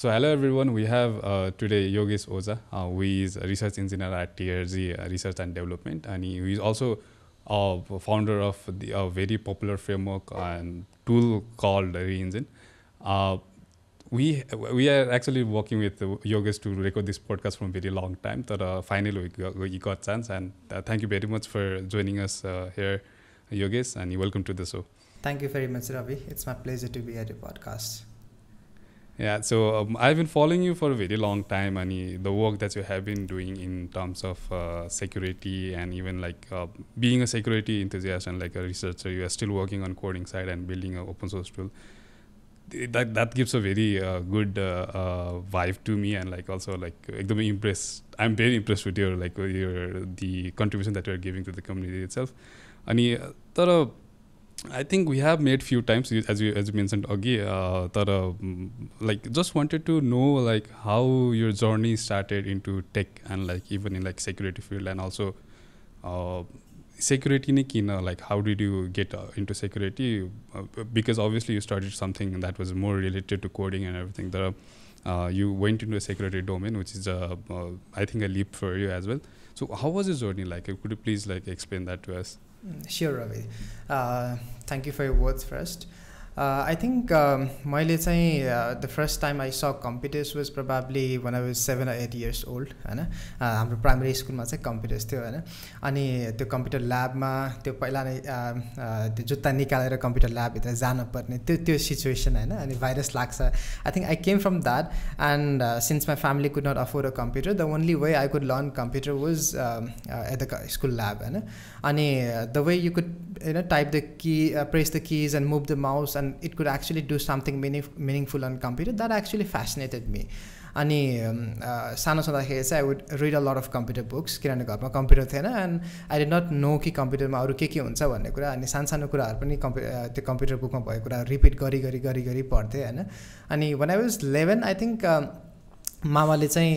So hello everyone, we have uh, today Yogesh Ojha, uh, who is a research engineer at TRG uh, Research and Development, and he, he is also a founder of the a very popular framework and tool called reNgine. Uh, we we are actually working with Yogesh to record this podcast from a very long time. But uh, finally we got, we got chance, and uh, thank you very much for joining us uh, here, Yogesh, and welcome to the show. Thank you very much, Ravi. It's my pleasure to be at your podcast. Yeah, so um, I've been following you for a very long time, and the work that you have been doing in terms of uh, security and even like uh, being a security enthusiast and like a researcher, you are still working on coding side and building an open source tool. That that gives a very uh, good uh, uh, vibe to me, and like also like एकदमै impressed. I'm very impressed with your like your the contribution that you are giving to the community itself. अनि तर I think we have made few times as you as you mentioned again. Uh, that uh, like just wanted to know like how your journey started into tech and like even in like security field and also uh, security in like how did you get uh, into security? Uh, because obviously you started something that was more related to coding and everything. The uh, you went into a security domain which is uh, I think a leap for you as well. So how was your journey like? Could you please like explain that to us Ravi. Uh, thank you for your words first. I think मैले चाहिँ the first time I saw computers was probably when was seven eight years old होइन हाम्रो primary स्कुलमा चाहिँ computers थियो होइन अनि त्यो कम्प्युटर ल्याबमा त्यो पहिला नै त्यो जुत्ता निकालेर कम्प्युटर ल्याबभित्र जानुपर्ने त्यो त्यो सिचुएसन होइन अनि भाइरस लाग्छ I think I came from that and since my family could not afford a computer the only way I could learn computer was at the school lab होइन अनि द वे यु कुड होइन type the key press the keys and move the mouse and it could actually do something meaning, meaningful on computer that actually fascinated me. अनि सानो छँदाखेरि चाहिँ I would rid a lot of computer books किनभने घरमा computer थिएन and I did not know कि कम्प्युटरमा अरू के के हुन्छ भन्ने कुरा अनि सानो सानो कुराहरू पनि कम्प्यु त्यो कम्प्युटर बुकमा भएको कुरा रिपिट गरी गरी गरी गरी पढ्थेँ होइन अनि when I was eleven I think मामाले चाहिँ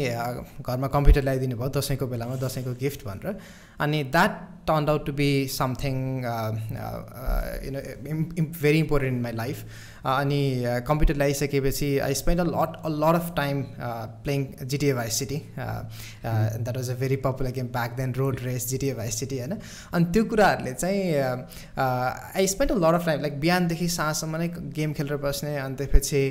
घरमा कम्प्युटर ल्याइदिनु भयो दसैँको बेलामा दसैँको गिफ्ट भनेर। अनि that turn out to be something you know very important in my life अनि computer ल्याइसकेपछि I spend a lot a lot of time playing GTA Vice City that was a very popular game back then road race GTA Vice City होइन अनि त्यो कुराहरूले चाहिँ आई spend a lot of time like बिहानदेखि साँझसम्म नै game खेलेर बस्ने अनि त्यसपछि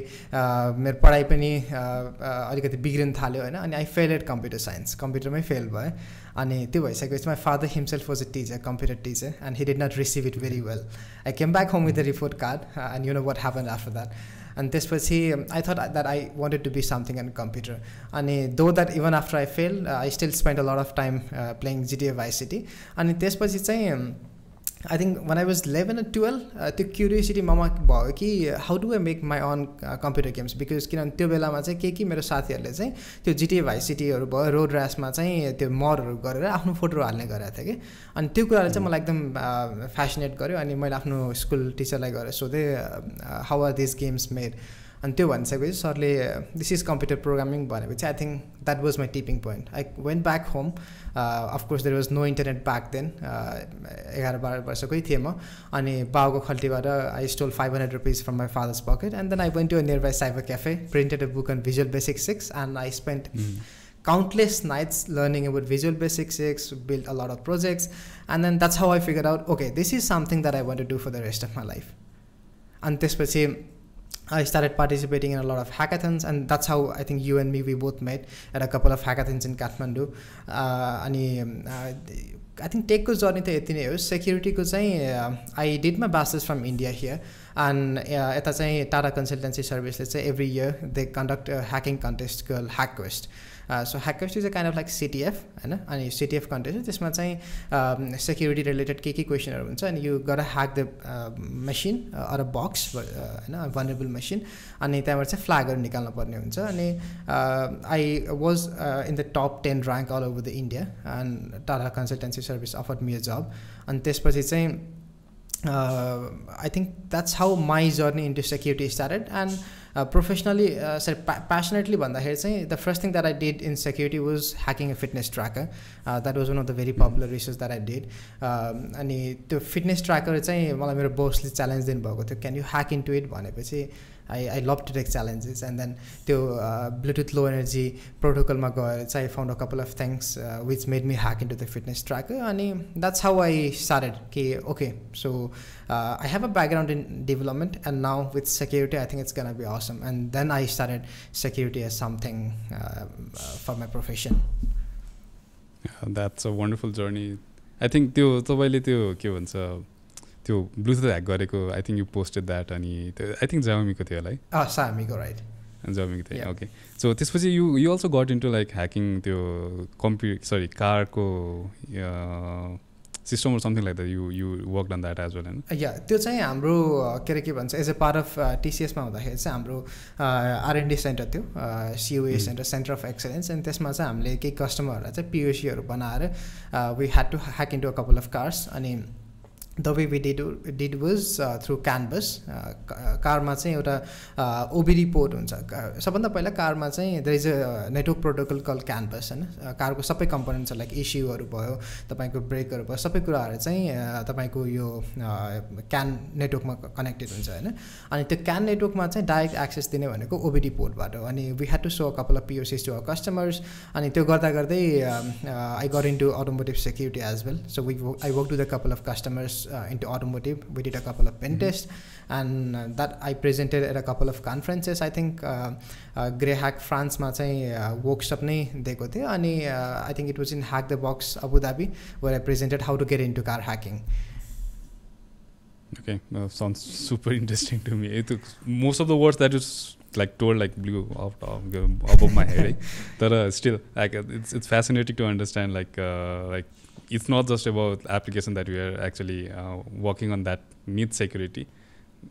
मेरो पढाइ पनि अलिकति बिग्रिन थाल्यो होइन अनि I fail at computer science कम्प्युटरमै fail भएँ अनि त्यो भइसकेपछि माई father himself was a teacher computer teacher and he did not receive it very well I came back home with the report card and you know what happen after that अनि त्यसपछि I thought that I wanted to be something and computer अनि though that even after I fail I still spend a lot of time playing जिटिए भाइ city अनि त्यसपछि चाहिँ I think when I was eleven and twelve त्यो curiosity ममा भयो कि how do I make my own computer games because किनभने त्यो बेलामा चाहिँ के के मेरो साथीहरूले चाहिँ त्यो जिटिए भाइ सिटीहरू भयो रोड ऱ्यासमा चाहिँ त्यो मरहरू गरेर आफ्नो फोटोहरू हाल्ने गरेको थिएँ कि। अनि त्यो कुराले चाहिँ मलाई एकदम फेसिनेट गर्यो। अनि मैले आफ्नो स्कुल टिचरलाई गएर सोधेँ how are this games made अनि त्यो भनिसकेपछि सरले दिस इज कम्प्युटर प्रोग्रामिङ भनेपछि I think that was my tipping point I went back home of course there was no internet back then एघार बाह्र वर्षकै थिएँ म अनि बाउको खल्टीबाट I stole five hundred rupees from my father's pocket and then I went to nearby cyber cafe printed a book on visual basic six end I spend countless nights learning about Visual Basic 6, built a lot of projects, and then that's how I figured out, okay, this is something that I want to do for the rest of my life. And त्यसपछि I started participating in a lot of hackathons, and that's how I think you and me we both met at a couple of hackathons in Kathmandu. अनि I think टेकको journey त यति नै हो सेक्युरिटीको चाहिँ I did my masters from India here and यता चाहिँ Tata consultancy सर्भिसले चाहिँ every year they conduct hacking contest girl hack quest So hackers is a kind of like CTF होइन? अनि सिटिएफ कन्टेस्ट त्यसमा चाहिँ सेक्युरिटी रिलेटेड के के क्वेसनहरू हुन्छ अनि यु गर hack the machine or a box होइन? भनरेबल मेसिन अनि त्यहाँबाट चाहिँ फ्ल्यागहरू निकाल्नु पर्ने हुन्छ अनि I was in the top ten rank all over the India and Tata consultancy service offered me job अनि त्यसपछि चाहिँ I think that's how my journey into security started and professionally सरी प्यासनेटली भन्दाखेरि चाहिँ the first thing that I did in security was hacking a fitness tracker that was one of the very popular research that I did अनि त्यो fitness tracker चाहिँ मलाई मेरो बोसले challenge दिनुभएको थियो can you hack in to it भनेपछि I I love to take challenges and then त्यो Bluetooth low energy प्रोटोकलमा गएर चाहिँ I found a couple of things which made me hack in to the fitness tracker अनि that's how I started कि okay so I have a background in development and now with security I think it's gonna be Assam end then I started security as something for my profession that's a wonderful journey I think त्यो तपाईँले त्यो के भन्छ त्यो Bluetooth hack गरेको I think you posted that अनि त्यो I think जामिको थियो होला है सामीको राइट जामिको थियो ओके सो त्यसपछि you you also got into like hacking त्यो कम्प्यु सरी कारको system something like that you you work on that as well होइन या त्यो चाहिँ हाम्रो के अरे के भन्छ एज अ पार्ट अफ टिसिएसमा हुँदाखेरि चाहिँ हाम्रो आरएनडी सेन्टर थियो COE centre centre of excellence अनि त्यसमा चाहिँ हामीले केही कस्टमरहरूलाई चाहिँ पिओसीहरू बनाएर we had to hack into a couple of cars अनि the way we did did was through CAN bus कारमा चाहिँ एउटा ओबिडी uh, पोर्ट हुन्छ. सबभन्दा पहिला कारमा चाहिँ the is a network protocol call CAN bus होइन? कारको सबै कम्पोनेन्ट्स लाइक इस्युहरू भयो तपाईँको ब्रेकहरू भयो सबै कुराहरू चाहिँ uh, तपाईँको यो क्यान uh, नेटवर्कमा कनेक्टेड हुन्छ होइन? अनि त्यो क्यान नेटवर्कमा चाहिँ डाइरेक्ट एक्सेस दिने भनेको ओबिडी पोर्टबाट हो। अनि we had to so couple of POCs to our customers अनि त्यो गर्दा गर्दै I got in to automotive security as well so we I work to the couple of customers uh, into automotive. We did a couple of pen mm -hmm. tests, and uh, that I presented at a couple of conferences. I think uh, uh, GreHack फ्रान्समा चाहिँ workshop नै दिएको थियो अनि I I think it was in Hack the Box Abu Dhabi, where I presented how to get into car hacking. Okay, uh, sounds super interesting to me. It, most of the words that like told like blew off uh, above my head, eh? but uh, still, like it's it's fascinating to understand like uh, like it's not just about application that we are actually uh, working on that needs security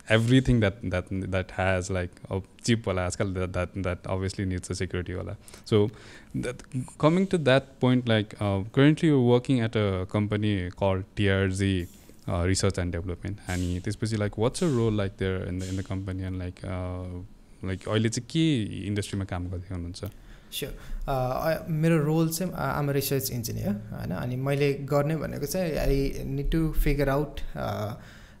everything that that that has like a chip wala that, that that obviously needs a security wala so that, coming to that point like uh, currently you're working at a company called trz uh, research and development and त्यसपछि like what's your role like there in the in the company and like uh, like अहिले चाहिँ के इन्डस्ट्रीमा काम गर्दै हुनुहुन्छ sure मेरो role चाहिँ आम रिसर्च इन्जिनियर होइन। अनि मैले गर्ने भनेको चाहिँ I need to figure out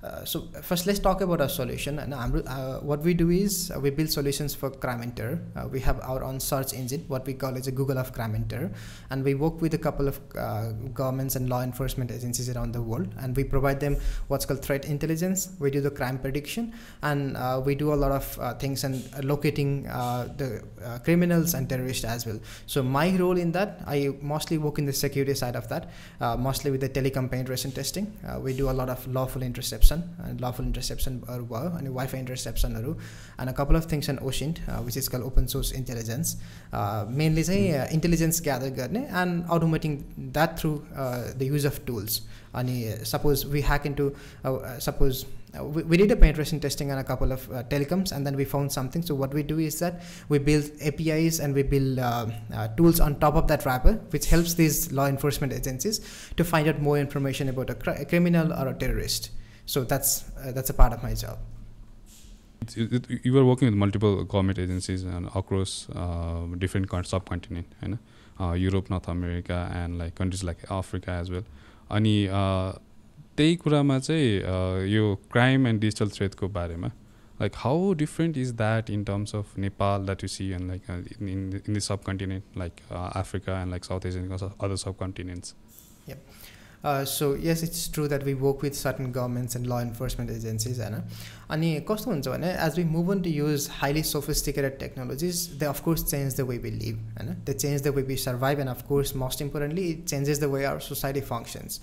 Uh, so first let's talk about our solution. And uh, what we do is uh, we build solutions for crime and terror uh, we have our own search engine what we call as a google of crime and terror and we work with a couple of uh, governments and law enforcement agencies around the world. And we provide them what's called threat intelligence. We do the crime prediction. And we do a lot of things and locating the criminals and terrorists as well. So my role in that i mostly work in the security side of that mostly with the telecom penetration testing. We do a lot of lawful interception interception lawful इन्टरसेप्सनहरू भयो अनि wifi इन्टरसेप्सनहरू and a couple of things and OSINT which is call open source intelligence mainly चाहिँ intelligence gather गर्ने and automating that through the use of tools अनि suppose we hack in to suppose uh, we, we, did a penetration testing on a couple of uh, telecoms and then we found something so what we do is that we build apis and we build uh, uh, tools on top of that wrapper which helps these law enforcement agencies to find out more information about a, cr- a criminal or a terrorist So that's uh, that's a part of my job it, it, you were working with multiple government agencies and across uh, different subcontinent होइन Europe North America and like countries like Africa as well अनि त्यही कुरामा चाहिँ यो crime and digital थ्रेडको बारेमा like how different is that in terms of Nepal that you see and like uh, in, in, in the subcontinent like uh, Africa and like South Asia and other subcontinents? Yep. Uh, so yes it's true that we work with certain governments and law enforcement agencies होइन अनि कस्तो हुन्छ भने as we move on to use highly sophisticated technologies they of course change the way we live होइन they change the way we survive and of course most importantly it changes the way our society functions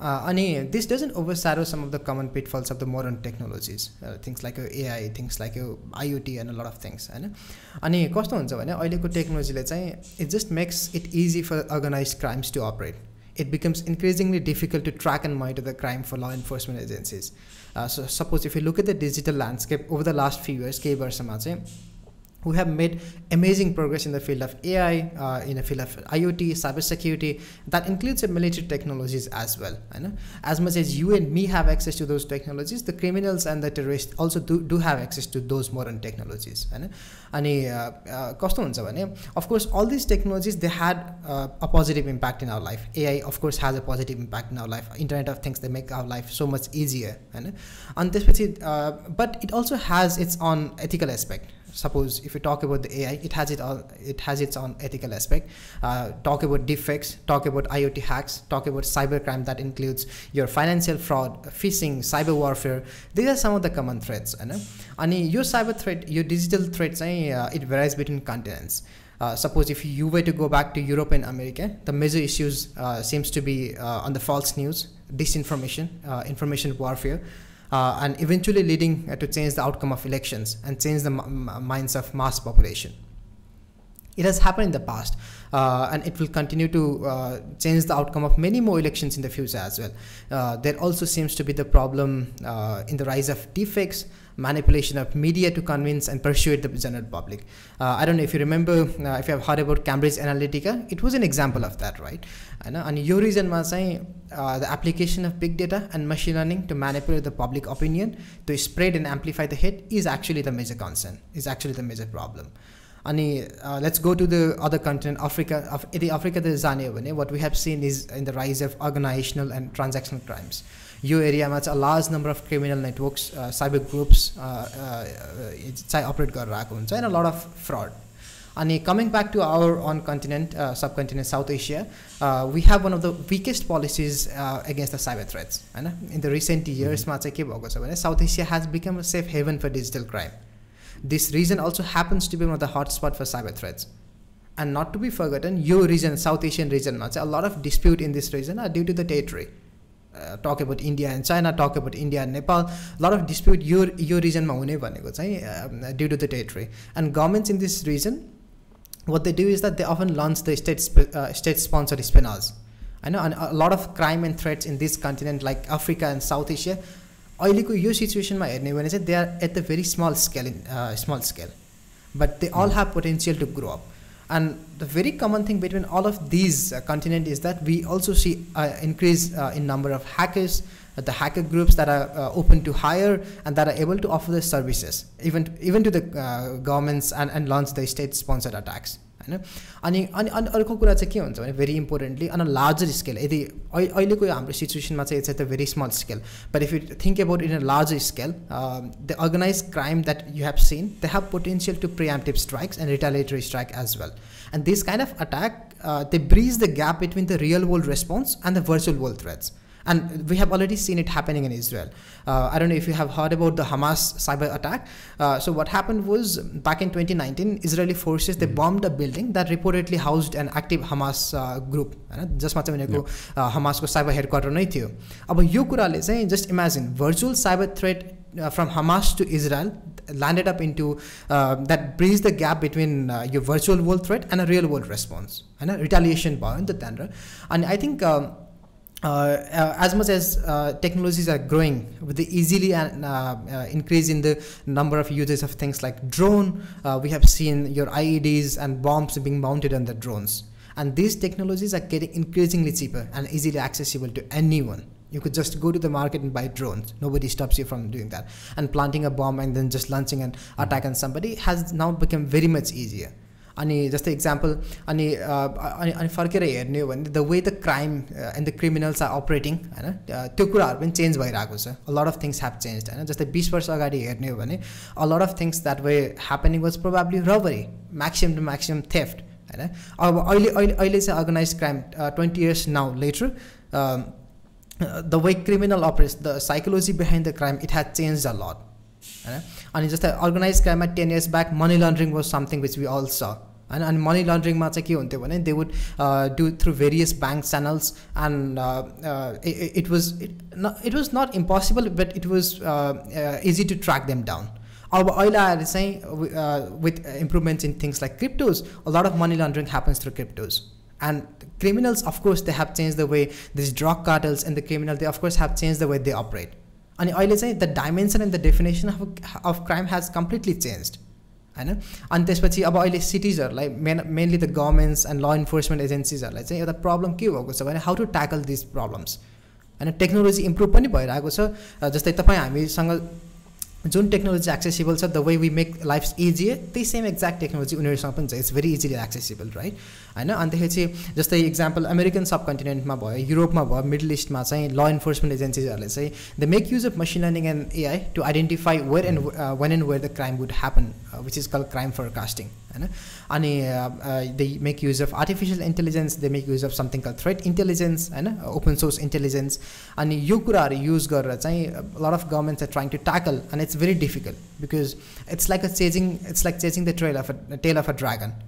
अनि this doesn't over स्यारो some of the common pitfalls of the modern technologies things like यो AI things like yo IoT and lot of things होइन अनि कस्तो हुन्छ भने अहिलेको टेक्नोलोजीले चाहिँ it just makes it easy for organise crimes to operate it becomes increasingly difficult to track and monitor the crime for law enforcement agencies. Uh, so suppose if you look at the digital landscape over the last few years, केही वर्षमा चाहिँ who have made amazing progress in the field of AI, uh, in the field of IoT, cybersecurity. That includes the military technologies as well. As much as you and me have access to those technologies, the criminals and the terrorists also do, do have access to those modern technologies. And uh, uh, of course, all these technologies, they had uh, a positive impact in our life. AI, of course, has a positive impact in our life. Internet of Things, they make our life so much easier. And, and this, uh, but it also has its own ethical aspect suppose if you talk about the AI, it has it all, it has its own ethical aspect. Uh, talk about deepfakes, talk about IoT hacks, talk about cybercrime that includes your financial fraud, phishing, cyber warfare. These are some of the common threats. And your cyber threat, your digital threats, uh, it varies between continents. Uh, suppose if you were to go back to Europe and America, the major issues uh, seems to be uh, on the false news, disinformation, uh, information warfare, uh, and eventually leading uh, to change the outcome of elections and change the minds of mass population. It has happened in the past, uh, and it will continue to uh, change the outcome of many more elections in the future as well. Uh, there also seems to be the problem uh, in the rise of deepfakes, manipulation of media to convince and persuade the general public. Uh, I don't know if you remember, uh, if you have heard about Cambridge Analytica, it was an example of that, right? And, and your reason was uh, the application of big data and machine learning to manipulate the public opinion to spread and amplify the hate is actually the major concern, is actually the major problem. अनि let's go to the other continent Africa यदि अफ्रिकातिर जाने हो भने what we have seen is in the rise of organisational end transactional crimes यो एरियामा चाहिँ large number of criminal networks cyber groups चाहिँ अपरेट गरेर आएको हुन्छ होइन लड अफ फ्रड अनि coming back to our own continent subcontinent South Asia we have one of the weakest policies against the cyber threats होइन in the recent इयर्समा चाहिँ के भएको छ भने South Asia has become a safe haven for digital crime this region also happens to be one of the हट spot for cyber threats and not to be forgotten yo region south Asian रिजनमा चाहिँ अ lot of dispute in this region are due to the territory uh, talk about India and China, talk about India and Nepal. A lot of dispute your your region ma hune bhaneko चाहिँ due to the territory. And governments in this region, what they do is that they often launch the state uh, state sponsored espionage. I know and a lot of crime and threats in this continent like Africa and South Asia. अहिलेको यो सिचुएसनमा हेर्ने भने चाहिँ they are at the very small scale in small scale but they all have potential to grow up and the very common thing between all of these uh, continent is that we also see uh, increase uh, in number of hackers, uh, the hacker groups that are uh, open to hire and that are able to offer the services, even even to the uh, governments and, and launch the state-sponsored attacks. होइन अनि अनि अनि अर्को कुरा चाहिँ के हुन्छ भने very importantly on a larger scale यदि अहिलेको हाम्रो सिचुएसनमा चाहिँ it's eight the very small scale but if you think about in a larger scale the organise crime that you have seen they have potential to preemptive strikes end रिटालिटरी strike as well and this kind of attack they bridge the gap between the real world response and the virtual world threats And we have already seen it happening in Israel. Uh, I don't know if you have heard about the Hamas cyber attack. Uh, so what happened was back in 2019, Israeli forces they hmm. bombed a building that reportedly housed an active Hamas uh, group. जसमा चाहिँ भनेको हमासको cyber head quarter नै थियो अब यो कुराले चाहिँ just imagine virtual cyber threat from Hamas to Israel landed up into uh, that bridged the gap between uh, your virtual world threat and a real world response and a retaliation भयो नि and I think um, uh, uh, uh, as much as uh, technologies are growing with the easily and increase in the number of users of things like drone, we have seen your IEDs and bombs being mounted on the drones. And these technologies are getting increasingly cheaper and easily accessible to anyone. You could just go to the market and buy drones. Nobody stops you from doing that. And planting a bomb and then just launching an attack on somebody has now become very much easier. अनि जस्तै example अनि अनि अनि फर्केर हेर्ने हो भने the way the crime and the criminals are operating होइन त्यो कुराहरू पनि चेन्ज भइरहेको छ। अ lot of things have change होइन जस्तै बिस वर्ष अगाडि हेर्ने हो भने a lot of things that were happening was probably robbery maximum to maximum theft होइन। अब अहिले अहिले अहिले चाहिँ organise crime twenty years now later the way criminal operates the psychology behind the crime it has change a lot होइन। अनि जस्तै organise क्राइममा ten years back money laundering was something which we all saw होइन अनि money लन्ड्रिङमा चाहिँ के हुन्थ्यो भने they would do through various bank channels and it was it was not impossible but it was easy to track them down अब अहिले आएर चाहिँ with improvements in things like cryptos a lot of money laundering happens through cryptos and criminals of course they have changed the way these drug cartels and the criminal they of course have changed the way they operate अनि अहिले चाहिँ the dimension and the definition of of crime has completely change होइन? अनि त्यसपछि अब अहिले सिटिजहरूलाई main mainly the governments and law enforcement एजेन्सिजहरूलाई चाहिँ एउटा प्रब्लम के भएको छ भने how to tackle this problems होइन? टेक्नोलोजी इम्प्रुभ पनि भइरहेको छ जस्तै तपाईँ हामीसँग जुन टेक्नोलोजी एक्सेसिबल छ the way we make life easier त्यही सेम एक्ज्याक्ट टेक्नोलोजी उनीहरूसँग पनि छ it's very easily accessible right होइन अन्तखेरि चाहिँ जस्तै इक्जाम्पल अमेरिकन सब कन्टिनेन्टमा भयो युरोपमा भयो मिडल इस्टमा चाहिँ ल इन्फोर्समेन्ट एजेन्सिजहरूले चाहिँ the make use of machine learning and AI to identify where and when and where the crime would happen which is call crime forecasting होइन अनि they make use of artificial intelligence they make use of something कल thread intelligence होइन open source intelligence अनि यो कुराहरू use गरेर चाहिँ lot of governments are trying to tackle and it's very difficult because it's like a chasing it's like chasing the trail of a tail of a dragon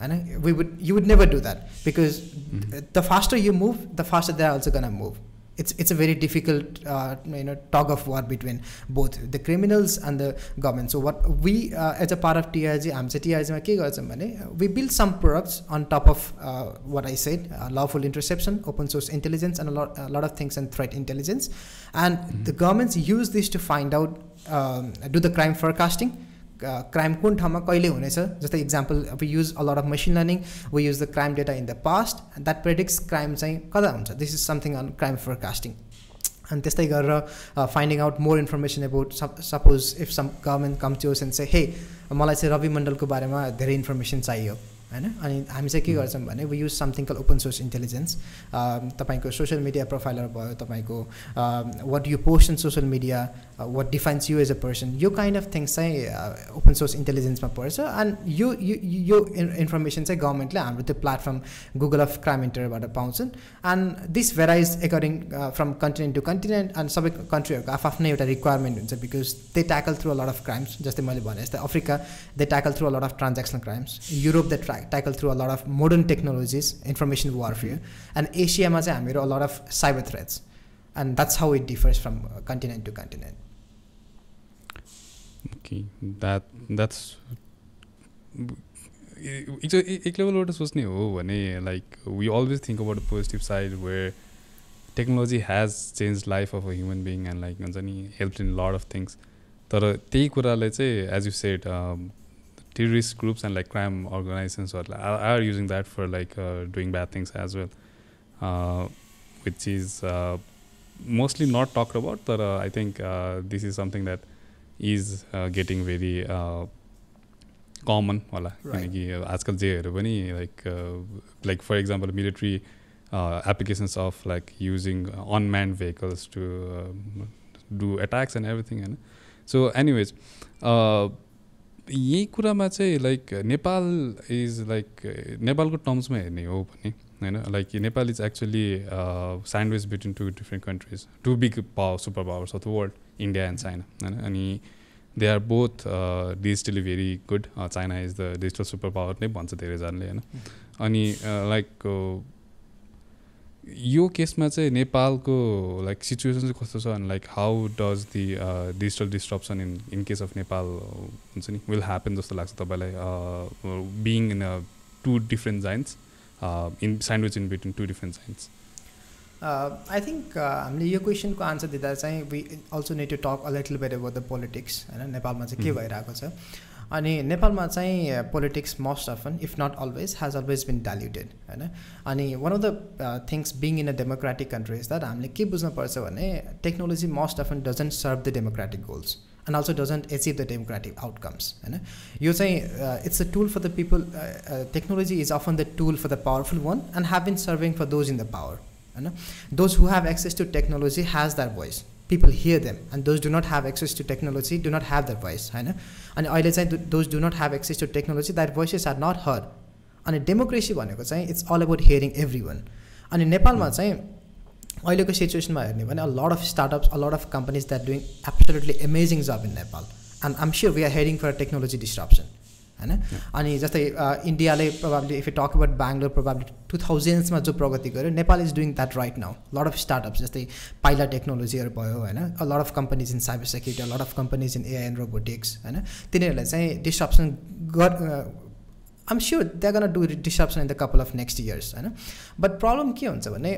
and we would you would never do that because mm-hmm. the faster you move the faster they're also going to move it's it's a very difficult uh, you know tug of war between both the criminals and the government so what we uh, as a part of TRG I'm चाहिँ TIGमा uh, we build some products on top of uh, what I said uh, lawful interception open source intelligence and a lot, a lot of things and threat intelligence and mm-hmm. the governments use this to find out um, do the crime forecasting crime कुन ठाउँमा कहिले हुनेछ जस्तै example अब use lot of machine learning we use the crime data in the past that predicts crime चाहिँ कता हुन्छ this is something on crime forecasting अनि त्यस्तै गरेर finding out more information about suppose if some government comes to and चाहिँ हे मलाई चाहिँ रवि मण्डलको बारेमा धेरै इन्फर्मेसन चाहियो होइन? अनि हामी चाहिँ के गर्छौँ भने we use something call open source intelligence तपाईँको सोसियल मिडिया प्रोफाइलर भयो तपाईँको what you post in social media what defines you as a person yo kind of things चाहिँ ओपन सोर्स इन्टेलिजेन्समा पर्छ। एन्ड यो यो इन्फर्मेसन चाहिँ गभर्मेन्टले हाम्रो त्यो प्लेटफर्म गुगल अफ क्राइम इन्टरबाट पाउँछन्। And this varies according from continent to continent and सबै कन्ट्रीहरूको आफ्नै एउटा रिक्वायरमेन्ट हुन्छ because they tackle through a lot of crimes जस्तै मैले भने जस्तै Africa they tackle through a lot of transactional crimes Europe they ट्रा tackle through a lot of modern technologies, information warfare. And Asia has a lot of cyber threats. And that's how it differs from continent to continent. Okay, that that's एक लेभलबाट सोच्ने हो भने like we always think about the positive side where technology hedge change life of a human being end like हुन्छ नि help in lot of things तर त्यही कुरालाई चाहिँ as you said terrorist groups and like crime organizations are, are using that for like uh, doing bad things as well, uh, which is uh, mostly not talked about. But uh, I think uh, this is something that is uh, getting very common. Wala, आजकल जेहरू पनि like like for example military applications of like using unmanned vehicles to do attacks and everything. And so anyways. यही कुरामा चाहिँ like Nepal is like नेपालको टर्म्समा हेर्ने हो भने होइन? Like Nepal is actually sandwich between two different countries two big power super powers of the world India and China होइन? अनि they are both digitally very good China is the digital super power नै भन्छ धेरैजनाले होइन? अनि like यो केसमा चाहिँ नेपालको लाइक सिचुएसन चाहिँ कस्तो छ अनि like how does the digital disruption in in case of Nepal हुन्छ नि? विल ह्यापन जस्तो लाग्छ तपाईँलाई being in a two different giants in sandwich in between two different giants I think हामीले यो क्वेसनको आन्सर दिँदा चाहिँ we also need to talk a little bit about the politics होइन? नेपालमा चाहिँ के mm-hmm. भइरहेको छ? अनि नेपालमा चाहिँ politics most often if not always has always been diluted होइन अनि one of the things being in a democratic country is that हामीले के बुझ्नुपर्छ भने technology most often doesn't serve the democratic goals and also doesn't achieve the democratic outcomes होइन यो चाहिँ it's a tool for the people technology is often the tool for the powerful one and have been serving for those in the power होइन those who have access to technology has that voice people hear them and those do not have access to technology do not have the voice होइन अनि अहिले चाहिँ those do not have access to technology that voices are not heard अनि democracy भनेको चाहिँ it's all about hearing everyone अनि नेपालमा चाहिँ अहिलेको सिचुएसनमा हेर्ने भने अ लड of startups a lot of companies that doing absolutely amazing job in Nepal and I'm sure we are hearing for technology disruption होइन? अनि जस्तै इन्डियाले probably if you talk about Bangalore probably two थाउजन्ड्समा जो प्रगति गर्यो Nepal is doing that right now lot of startups जस्तै पाइला टेक्नोलोजीहरू भयो होइन? Lot of companies in cyber security lot of companies in AI and robotics होइन? तिनीहरूलाई चाहिँ डिस्ट्रप्सन गर I'm sure that gonna do disruption in the couple of next years होइन? But problem के हुन्छ भने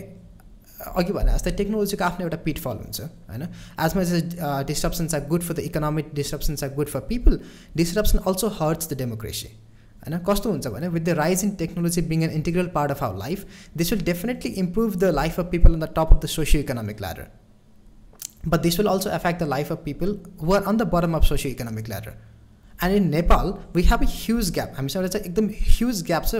अघि भने जस्तै टेक्नोलोजीको आफ्नो एउटा पिटफल हुन्छ होइन as much as disruptions are good for the economic disruptions are good for people disruption also hurts the democracy होइन कस्तो हुन्छ भने with the rise in technology being an integral part of our life this will definitely improve the life of people on the top of the socio economic ladder but this will also affect the life of people who are on the bottom of socio economic ladder and in Nepal we have a huge gap हामीसँग चाहिँ एकदम huge gap छ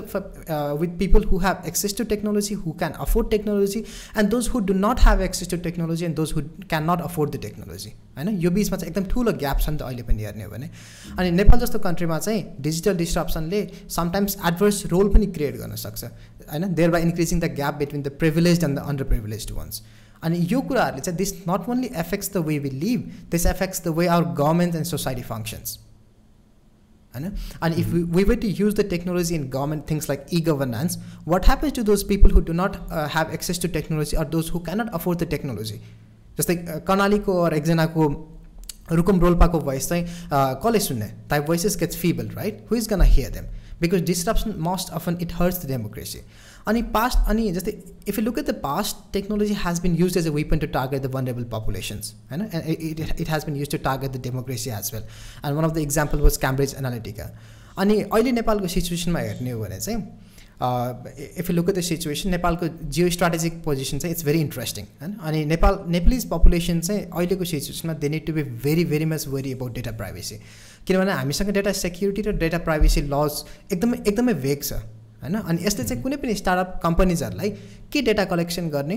with people who have access to technology who can afford technology end those who do not have access to technology end those who can nut afford the technology होइन यो बिचमा चाहिँ एकदम ठुलो gap छ नि त अहिले पनि हेर्ने हो भने अनि नेपाल जस्तो कन्ट्रीमा चाहिँ डिजिटल डिस्ट्रप्सनले समटाइम्स एडभर्स रोल पनि क्रिएट गर्न सक्छ होइन thereby increasing the gap between the privilege and the under privilege ones अनि यो कुराहरूले चाहिँ this not only affects the way we live this affects the way our government and society functions होइन अनि if we way to use the technology in government things like E governance what happens to those people who do not have access to technology or those who can't afford the technology जस्तै कर्णालीको अर एकजनाको Rukum रोल्पाको voice चाहिँ कसले सुन्ने ताइ voices gets फिबल right who is gun hear them because disruption most often it hurts the democracy अनि past अनि जस्तै if you look at the past technology has been use as a weapon to target the vulnerable populations होइन it it has been use to target the democracy as well and one of the example was Cambridge Analytica अनि अहिले नेपालको सिचुएसनमा हेर्ने हो भने चाहिँ if you look at the situation नेपालको जियो स्ट्राटेजिक पोजिसन चाहिँ इट्स भेरी इन्ट्रेस्टिङ होइन अनि नेपाल नेपालिज पपुलेसन चाहिँ अहिलेको सिचुएसनमा they need to be very very much worry about data privacy किनभने हामीसँग डेटा सेक्युरिटी र डेटा प्राइभेसी लज एकदमै एकदमै भेग छ होइन? अनि यसले चाहिँ कुनै पनि स्टार्टअप कम्पनीजहरूलाई के डेटा कलेक्सन गर्ने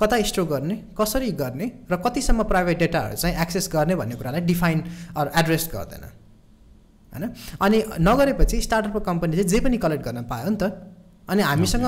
कता स्टोर गर्ने कसरी गर्ने र कतिसम्म प्राइभेट डेटाहरू चाहिँ एक्सेस गर्ने भन्ने कुरालाई डिफाइन अरू एड्रेस गर्दैन। होइन? अनि नगरेपछि स्टार्टअप कम्पनी चाहिँ जे पनि कलेक्ट गर्न पायो नि त अनि हामीसँग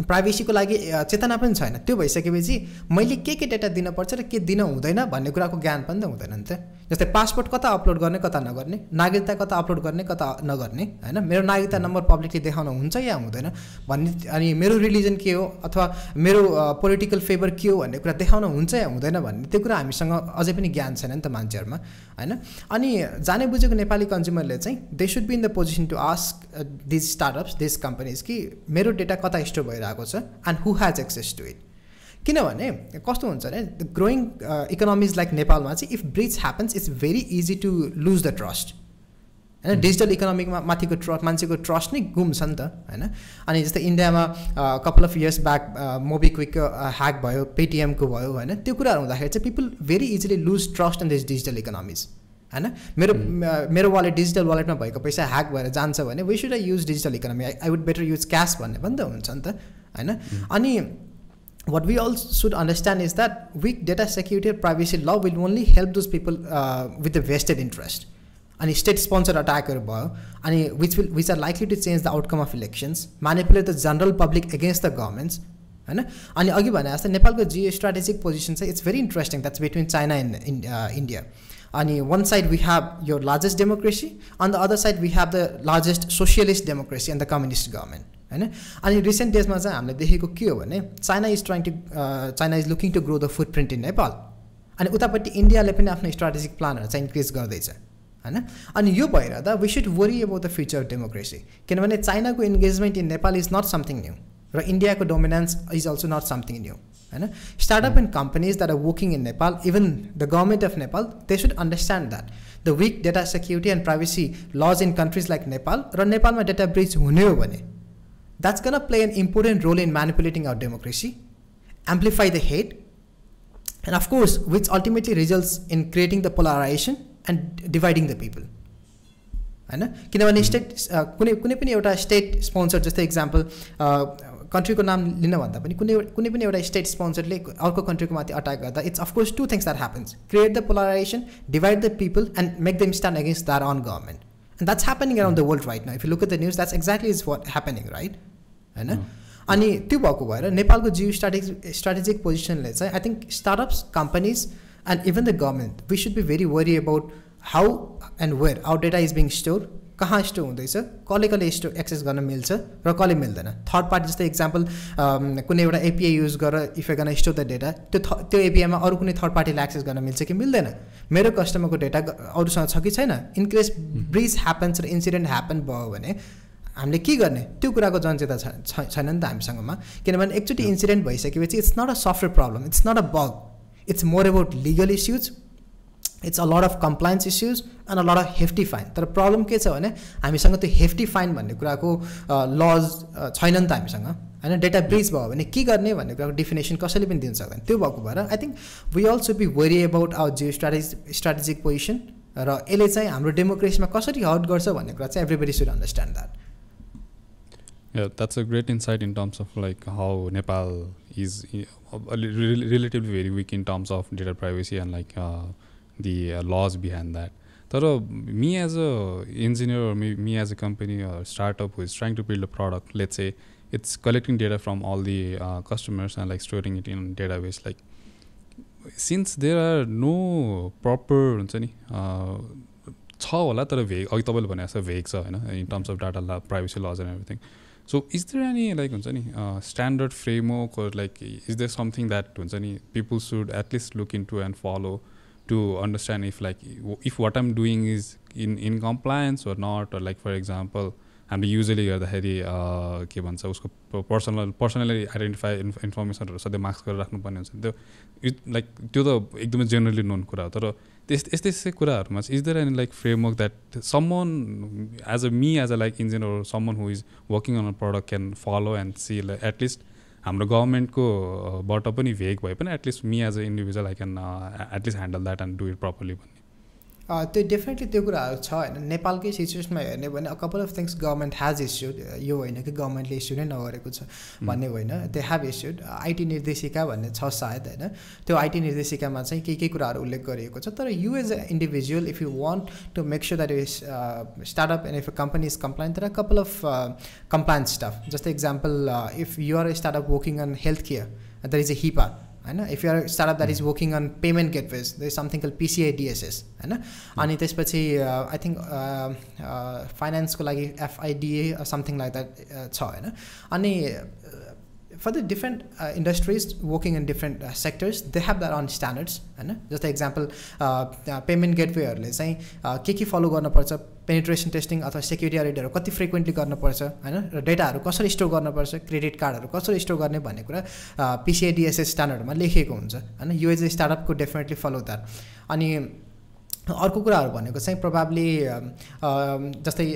प्राइभेसीको लागि चेतना पनि छैन। त्यो भइसकेपछि मैले के के डेटा दिनुपर्छ र के दिन हुँदैन भन्ने कुराको ज्ञान पनि त हुँदैन नि त। जस्तै पासपोर्ट कता अपलोड गर्ने कता नगर्ने नागरिकता कता अपलोड गर्ने कता नगर्ने होइन? मेरो नागरिकता नम्बर पब्लिकली देखाउन हुन्छ या हुँदैन? भन्ने अनि मेरो रिलिजन के हो? अथवा मेरो पोलिटिकल फेभर के हो भन्ने कुरा देखाउन हुन्छ या हुँदैन भन्ने त्यो कुरा हामीसँग अझै पनि ज्ञान छैन नि त मान्छेहरूमा होइन? अनि जाने बुझेको नेपाली कन्ज्युमरले चाहिँ they should be in the position to ask these startups these companies कि मेरो डेटा कता स्टोर भइरहेको छ and who has access to it किनभने कस्तो हुन्छ भने ग्रोइङ इकोनोमिज लाइक नेपालमा चाहिँ if breach happens it's very easy to lose the trust होइन? डिजिटल इकोनोमिकमा माथिको ट्रस्ट मान्छेको ट्रस्ट नै गुम्छ नि त होइन? अनि जस्तै इन्डियामा कपाल अफ इयर्स ब्याक मोबिक्विकको ह्याक भयो पेटिएमको भयो होइन? त्यो कुराहरू हुँदाखेरि चाहिँ people very easily lose trust in this digital economies होइन? मेरो मेरो वालेट डिजिटल वालेटमा भएको पैसा ह्याक भएर जान्छ भने we should I use digital economy I I would better use cash भन्ने पनि त हुन्छ नि त होइन? अनि what we all should understand is that weak data security or privacy law will only help those people uh, with the vested interest अनि state sponsor अट्याकहरू भयो अनि which will which are likely to change the outcome of elections manipulate the general public against the governments होइन अनि अघि भने जस्तै नेपालको geostrategic position चाहिँ it's very interesting that's between China end India अनि वान side we have yo largest democracy on the other side we have the largest socialist democracy and the communist government होइन अनि recent डेजमा चाहिँ हामीले देखेको के हो भने China is trying to China is looking to grow the footprint in Nepal अनि उतापट्टि इन्डियाले पनि आफ्नो स्ट्राटेजिक प्लानहरू चाहिँ इन्क्रिज गर्दैछ होइन अनि यो भएर त we should worry about the future of democracy किनभने चाइनाको engagement in Nepal is not something new र इन्डियाको dominance is also not something new होइन startup and companies that are working in Nepal even the government of Nepal they should understand that the weak data security and privacy laws in countries like Nepal र नेपालमा data bridge हुने हो भने that's going to play an important role in manipulating our democracy, amplify the hate, and of course, which ultimately results in creating the polarization and dividing the people. होइन किनभने state कुनै कुनै पनि एउटा state sponsor जस्तै example कन्ट्रीको नाम लिन भन्दा पनि कुनै कुनै पनि एउटा स्टेट स्पोन्सरले अर्को कन्ट्रीको माथि अट्याक गर्दा it's of course two things that happens create the polarisation divide the people and make them stand against that on government and that's happening around the world right न if you look at the news that's exactly is what happening right होइन? अनि त्यो भएको भएर नेपालको जियो strategic strategic पोजिसनले चाहिँ I think startups companies and even the government we should be very worry about how and where our data is being store कहाँ store हुँदैछ कसले कसले स्टोर एक्सेस गर्न मिल्छ र कसले मिल्दैन। थर्ड पार्टी जस्तै इक्जाम्पल कुनै एउटा एपिआई युज गरेर इफ गर्न स्टोर द डेटा त्यो त्यो एपिआईमा अरू कुनै थर्ड पार्टीले एक्सेस गर्न मिल्छ कि मिल्दैन। मेरो कस्टमरको डेटा अरूसँग छ कि छैन? इनकेस ब्रिज ह्यापन्स र इन्सिडेन्ट ह्यापन भयो भने हामीले के गर्ने? त्यो कुराको जनचेता छैन नि त हामीसँगमा। किनभने एकचोटि इन्सिडेन्ट भइसकेपछि it's not a software problem it's not a bug it's more about legal issues it's a lot of compliance issues and a lot of hefty fine तर प्रब्लम के छ भने हामीसँग त्यो हेफ्टी फाइन भन्ने कुराको लज छैन नि त हामीसँग। होइन डेटा ब्रिज भयो भने के गर्ने भन्ने कुराको डिफिनेसन कसैले पनि दिन सक्दैन। त्यो भएको भएर I think we also be worry about our geo strategy strategic position र यसले चाहिँ हाम्रो डेमोक्रेसीमा कसरी हर्ट गर्छ भन्ने कुरा चाहिँ everybody should understand that Yeah, that's a great insight in terms of like how Nepal is relatively very weak in terms of data privacy and like uh, the uh, laws behind that. But me as a engineer or me, me as a company or startup who is trying to build a product, let's say it's collecting data from all the uh, customers and like storing it in database. Like since there are no proper हुन्छ नि छ होला तर vague अघि तपाईँले भने जस्तो vague छ होइन in terms of data privacy laws and everything so is there any like हुन्छ नि standard framework like is there something that हुन्छ नि people should at least look into and follow to understand if like if what am doing is in in compliance or not like for example हामीले usually गर्दाखेरि के भन्छ उसको personal personally identify इन्फर्मेसनहरू सधैँ marks गरेर राख्नुपर्ने हुन्छ त्यो लाइक त्यो त एकदमै जेनरली नोन कुरा हो। तर त्यस यस्तै यस्तै कुराहरूमा चाहिँ is there any like framework that someone as a me as a like engineer someone who is working on a product can follow and see like at least हाम्रो गभर्मेन्टको बाट पनि भेग भए पनि at least me as a individual I can at least handle that and do it properly भन्ने त्यो definitely त्यो कुराहरू छ होइन। नेपालकै सिचुएसनमा हेर्ने भने a couple of things government has issued यो होइन कि गभर्मेन्टले इस्यु नै नगरेको छ भन्ने होइन। दे हेभ इस्युड आइटी निर्देशिका भन्ने छ सायद होइन। त्यो आइटी निर्देशिकामा चाहिँ के के कुराहरू उल्लेख गरिएको छ। तर you as a individual if you want to make sure that is startup and if a company is compliant तर कपाल अफ कम्प्लायन्स स्टाफ जस्तै example if you are startup working on health care that is a HIPAA होइन if you're startup that is working on payment gateways the is something call PCI DSS होइन अनि त्यसपछि I think फाइनेन्सको लागि एफआइडिए something like that छ होइन अनि for the different industries working in different sectors they have their own standards होइन जस्तै example payment गेटवेहरूले चाहिँ के के फलो गर्नुपर्छ पेनिट्रेसन टेस्टिङ अथवा सेक्युरिटी अडिटहरू कति फ्रिक्वेन्टली गर्नुपर्छ होइन र डेटाहरू कसरी स्टोर गर्नुपर्छ क्रेडिट कार्डहरू कसरी स्टोर गर्ने भन्ने कुरा पिसिआइडिएसएस स्ट्यान्डर्डमा लेखिएको हुन्छ होइन युएज स्टार्टअपको डेफिनेटली फलो द्याट अनि अर्को कुराहरू भनेको चाहिँ प्रोभाब्ली जस्तै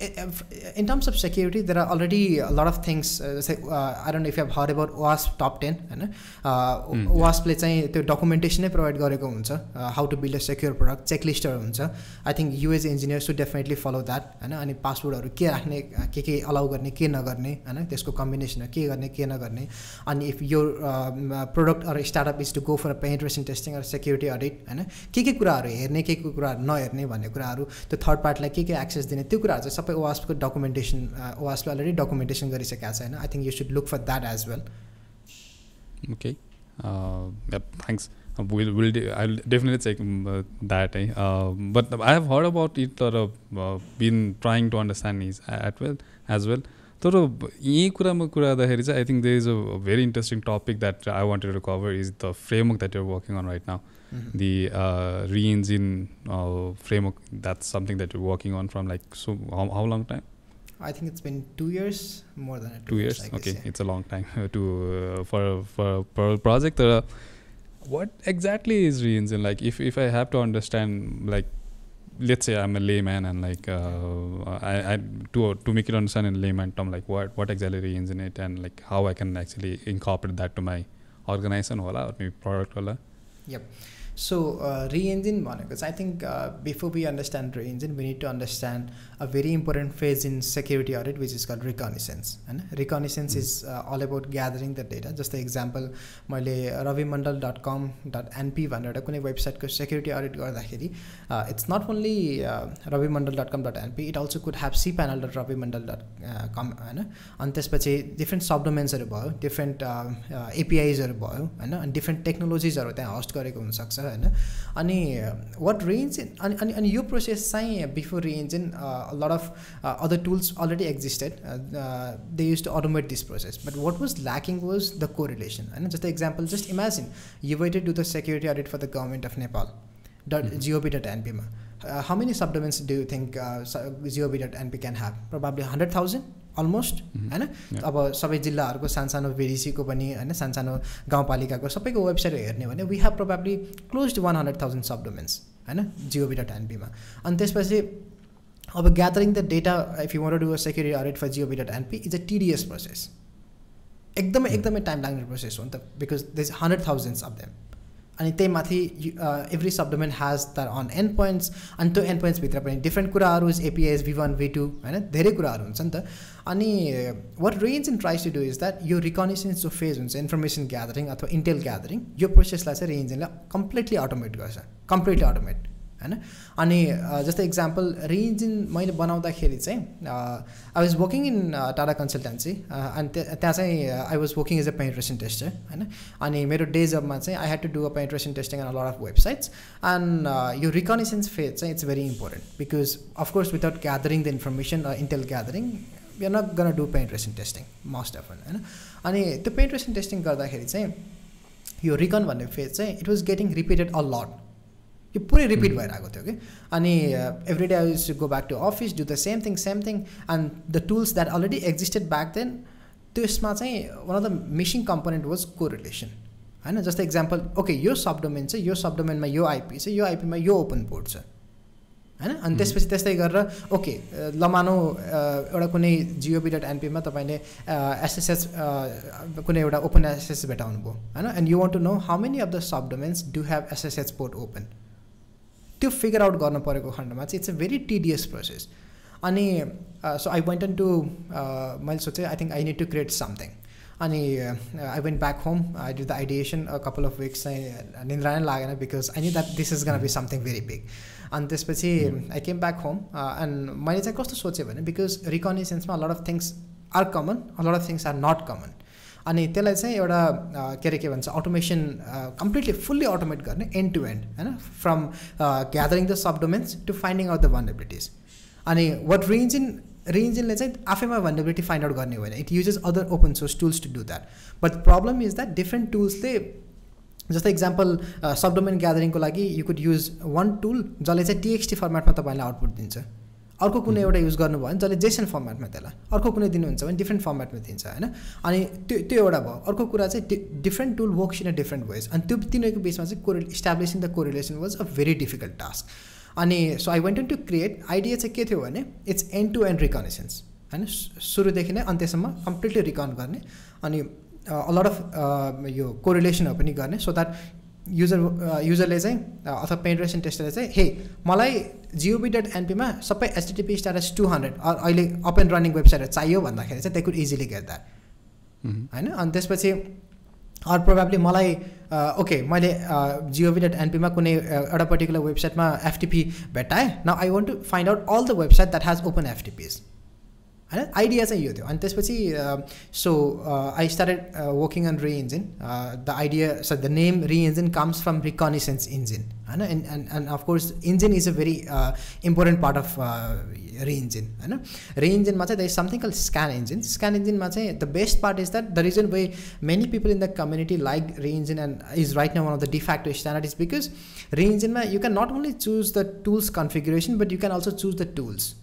in terms of security, there are already a lot of things. Uh, say, uh, I don't know if you have heard about OWASP top 10 होइन वास्पले चाहिँ त्यो डकुमेन्टेसनै प्रोभाइड गरेको हुन्छ how to build a secure product चेकलिस्टहरू हुन्छ I think US engineer should definitely follow that होइन अनि पासवर्डहरू के राख्ने के के अलाउ गर्ने के नगर्ने होइन त्यसको कम्बिनेसनहरू के गर्ने के नगर्ने अनि if yo product or startup is to go for penetration testing or security audit होइन के के कुराहरू हेर्ने के के कुराहरू नहेर्ने भन्ने कुराहरू त्यो थर्ड पार्टीलाई के के एक्सेस दिने त्यो कुराहरू चाहिँ सबै ओवास्पको डकुमेन्टेसन ओवास्पले अलरेडी डकुमेन्टेसन गरिसकेको छ होइन I think you should look for that as well okay thanks I'll definitely check that eh? uh, but I have heard about it or uh, been trying to understand is at well as well. तर यही कुरामा कुरा गर्दाखेरि चाहिँ I think there is a very interesting topic that I wanted to cover is the framework that you're working on right now Mm-hmm. the uh, reNgine uh, framework that's something that you're working on from like so how, how long time i think it's been two years more than two, two years, years okay guess, yeah. it's a long time to uh, for for for a project uh, what exactly is reNgine like if if i have to understand like let's say i'm a layman and like uh, I, I to to make it understand in layman term like what what exactly reNgine it and like how i can actually incorporate that to my organization or maybe product or yep सो रिइन्जिन भनेको चाहिँ I think before we understand रिइन्जिन we need to understand a very important phase in security audit which is कल रिकनिसेन्स होइन रिकनिसेन्स is all about gathering the data जस्तै example मैले Ravi Mandal dot कम dot NP भनेर एउटा कुनै वेबसाइटको security audit गर्दाखेरि it's not only Ravi Mandal dot come dot NP it also could have C panel dot Ravi Mandal dot com होइन अनि त्यसपछि डिफ्रेन्ट सबडोमेन्ट्सहरू भयो डिफ्रेन्ट एपिआइजहरू भयो होइन अनि डिफ्रेन्ट टेक्नोलोजिजहरू त्यहाँ होस्ट गरेको हुनसक्छ होइन अनि वाट रेन्ज अनि अनि अनि यो प्रोसेस चाहिँ before range in lot of other tools already existed they use to automate this process but what was lacking was the को रिलेसन होइन जस्तै example just imagine you wanted to the security audit for the government of Nepal dot GOV dot एनपीमा uh, how many subdomains do you think uh, gov.np can have probably 100000 almost होइन? अब सबै जिल्लाहरूको सानसानो भेडिसीको पनि होइन सानसानो गाउँपालिकाको सबैको वेबसाइट हेर्ने भने we have probably close to one hundred thousand subdomains होइन जिओबी डट एनपीमा अनि त्यसपछि अब gathering the data if you want do a security audit for GOV dot NP is a tedious process एकदमै एकदमै टाइम लाग्ने प्रोसेस हो नि त because they is hundred thousands of them अनि त्यही माथि every subdomain hedge the on and points अनि त्यो एन्ड पोइन्ट्सभित्र पनि डिफ्रेन्ट कुराहरू एपिएस भी वान भी टू होइन धेरै कुराहरू हुन्छ नि त अनि what range in ट्राइस to do is that यो रिकनेसेन्स जो फेज हुन्छ इन्फर्मेसन ग्यादरिङ अथवा इन्टेल ग्यादरिङ यो प्रोसेसलाई चाहिँ रेन्जनले कम्प्लिटली अटोमेट गर्छ कम्प्लिटली अटोमेट होइन अनि जस्तै इक्जाम्पल रिइन्जिन मैले बनाउँदाखेरि चाहिँ I was working in Tata Consultancy अनि त्यहाँ चाहिँ I was working as a penetration tester होइन अनि मेरो डे जबमा चाहिँ I had to do a penetration testing and lot of websites and yo reconnaissance phase चाहिँ it's very important because of course without gathering the information intel gathering you not gonna do penetration testing most of होइन अनि त्यो penetration testing गर्दाखेरि चाहिँ यो रिकन भन्ने phase चाहिँ it was getting repeated a lot यो पुरै repeat भइरहेको थियो कि? अनि every day I go back to office do the same thing same thing and the tools that already existed back then त्यसमा चाहिँ one of the missing component was correlation होइन? जस्तै example okay यो subdomain चाहिँ यो सबडोमेनमा यो IP छ यो आइपीमा यो open port छ। होइन? अनि त्यसपछि त्यस्तै गरेर ओके ल मानौ एउटा कुनै जिओबी डट एनपीमा तपाईँले एसएसएस कुनै एउटा ओपन एसएस भेटाउनु भयो होइन? And you want to know how many of the subdomains do have SSH port open त्यो फिगर आउट गर्नु परेको खण्डमा चाहिँ it's a very tedious process अनि सो आई वेन्ट टु मैले सोचेँ I think I need to create something अनि I went back home I do the ideation a couple of weeks चाहिँ निन्द्रा नै लागेन बिकज आई नि that this is gonna be something very big अनि त्यसपछि I came back home and मैले चाहिँ कस्तो सोचेँ भने बिकज रिकनेसेन्समा लट अफ थिङ्स आर कमन लट of things are not common अनि त्यसलाई चाहिँ एउटा के अरे के भन्छ अटोमेसन कम्प्लिटली फुल्ली अटोमेट गर्ने एन्ड टु एन्ड होइन? From gathering the subdomains to finding out the vulnerabilities अनि वाट रेन्ज इन रेन्जिनले चाहिँ आफैमा भनरेबिलिटी फाइन्ड आउट गर्ने होइन। It uses other open source tools to do that but problem is that different टुल्सले जस्तै example subdomain ग्यादरिङको लागि you could use one tool जसले चाहिँ टिएक्सटी फर्मेटमा तपाईँलाई आउटपुट दिन्छ। अर्को कुनै एउटा युज गर्नुभयो भने जसले जेसन फर्मेटमा त्यसलाई अर्को कुनै दिनुहुन्छ भने डिफ्रेन्ट फर्मेटमा दिन्छ होइन? अनि त्यो त्यो एउटा भयो। अर्को कुरा चाहिँ different tool works in a different ways अनि त्यो तिनीहरूको बिचमा चाहिँ कोरि establishing the correlation was a very difficult task अनि so I wanted to create idea चाहिँ के थियो भने it's end to end reconnaissance होइन सुरुदेखि नै अन्त्यसम्म कम्प्लिटली रिकन गर्ने अनि अलट अफ यो कोरिलेसनहरू पनि गर्ने सो द्याट युजर युजरले चाहिँ अथवा पेन्ट्रेसन टेस्टरले चाहिँ हे मलाई जिओबी डट एनपीमा सबै एचडिटिपी स्ट्याटस टु हन्ड्रेड अहिले अप एन्ड रनिङ वेबसाइटहरू चाहियो भन्दाखेरि चाहिँ they could easily get that होइन? अनि त्यसपछि अरू प्रोभाब्ली मलाई ओके मैले जिओबी डट एनपीमा कुनै एउटा पर्टिकुलर वेबसाइटमा एफटिपी भेटाएँ न I want to find out all the website that has open FTPs होइन आइडिया चाहिँ यो थियो अनि त्यसपछि सो आई started working on reNgine the idea is the name reNgine comes from reconnaissance engine होइन and and and of course engine is a very important part of reNgine होइन रि इन्जिनमा चाहिँ the is something call scan engine scan इन्जिनमा चाहिँ the best part is that the reason way many people in the community like reNgine and is right न वान of the de facto standard is because रि इन्जिनमा you can not only choose the tools configuration but you can also choose the tools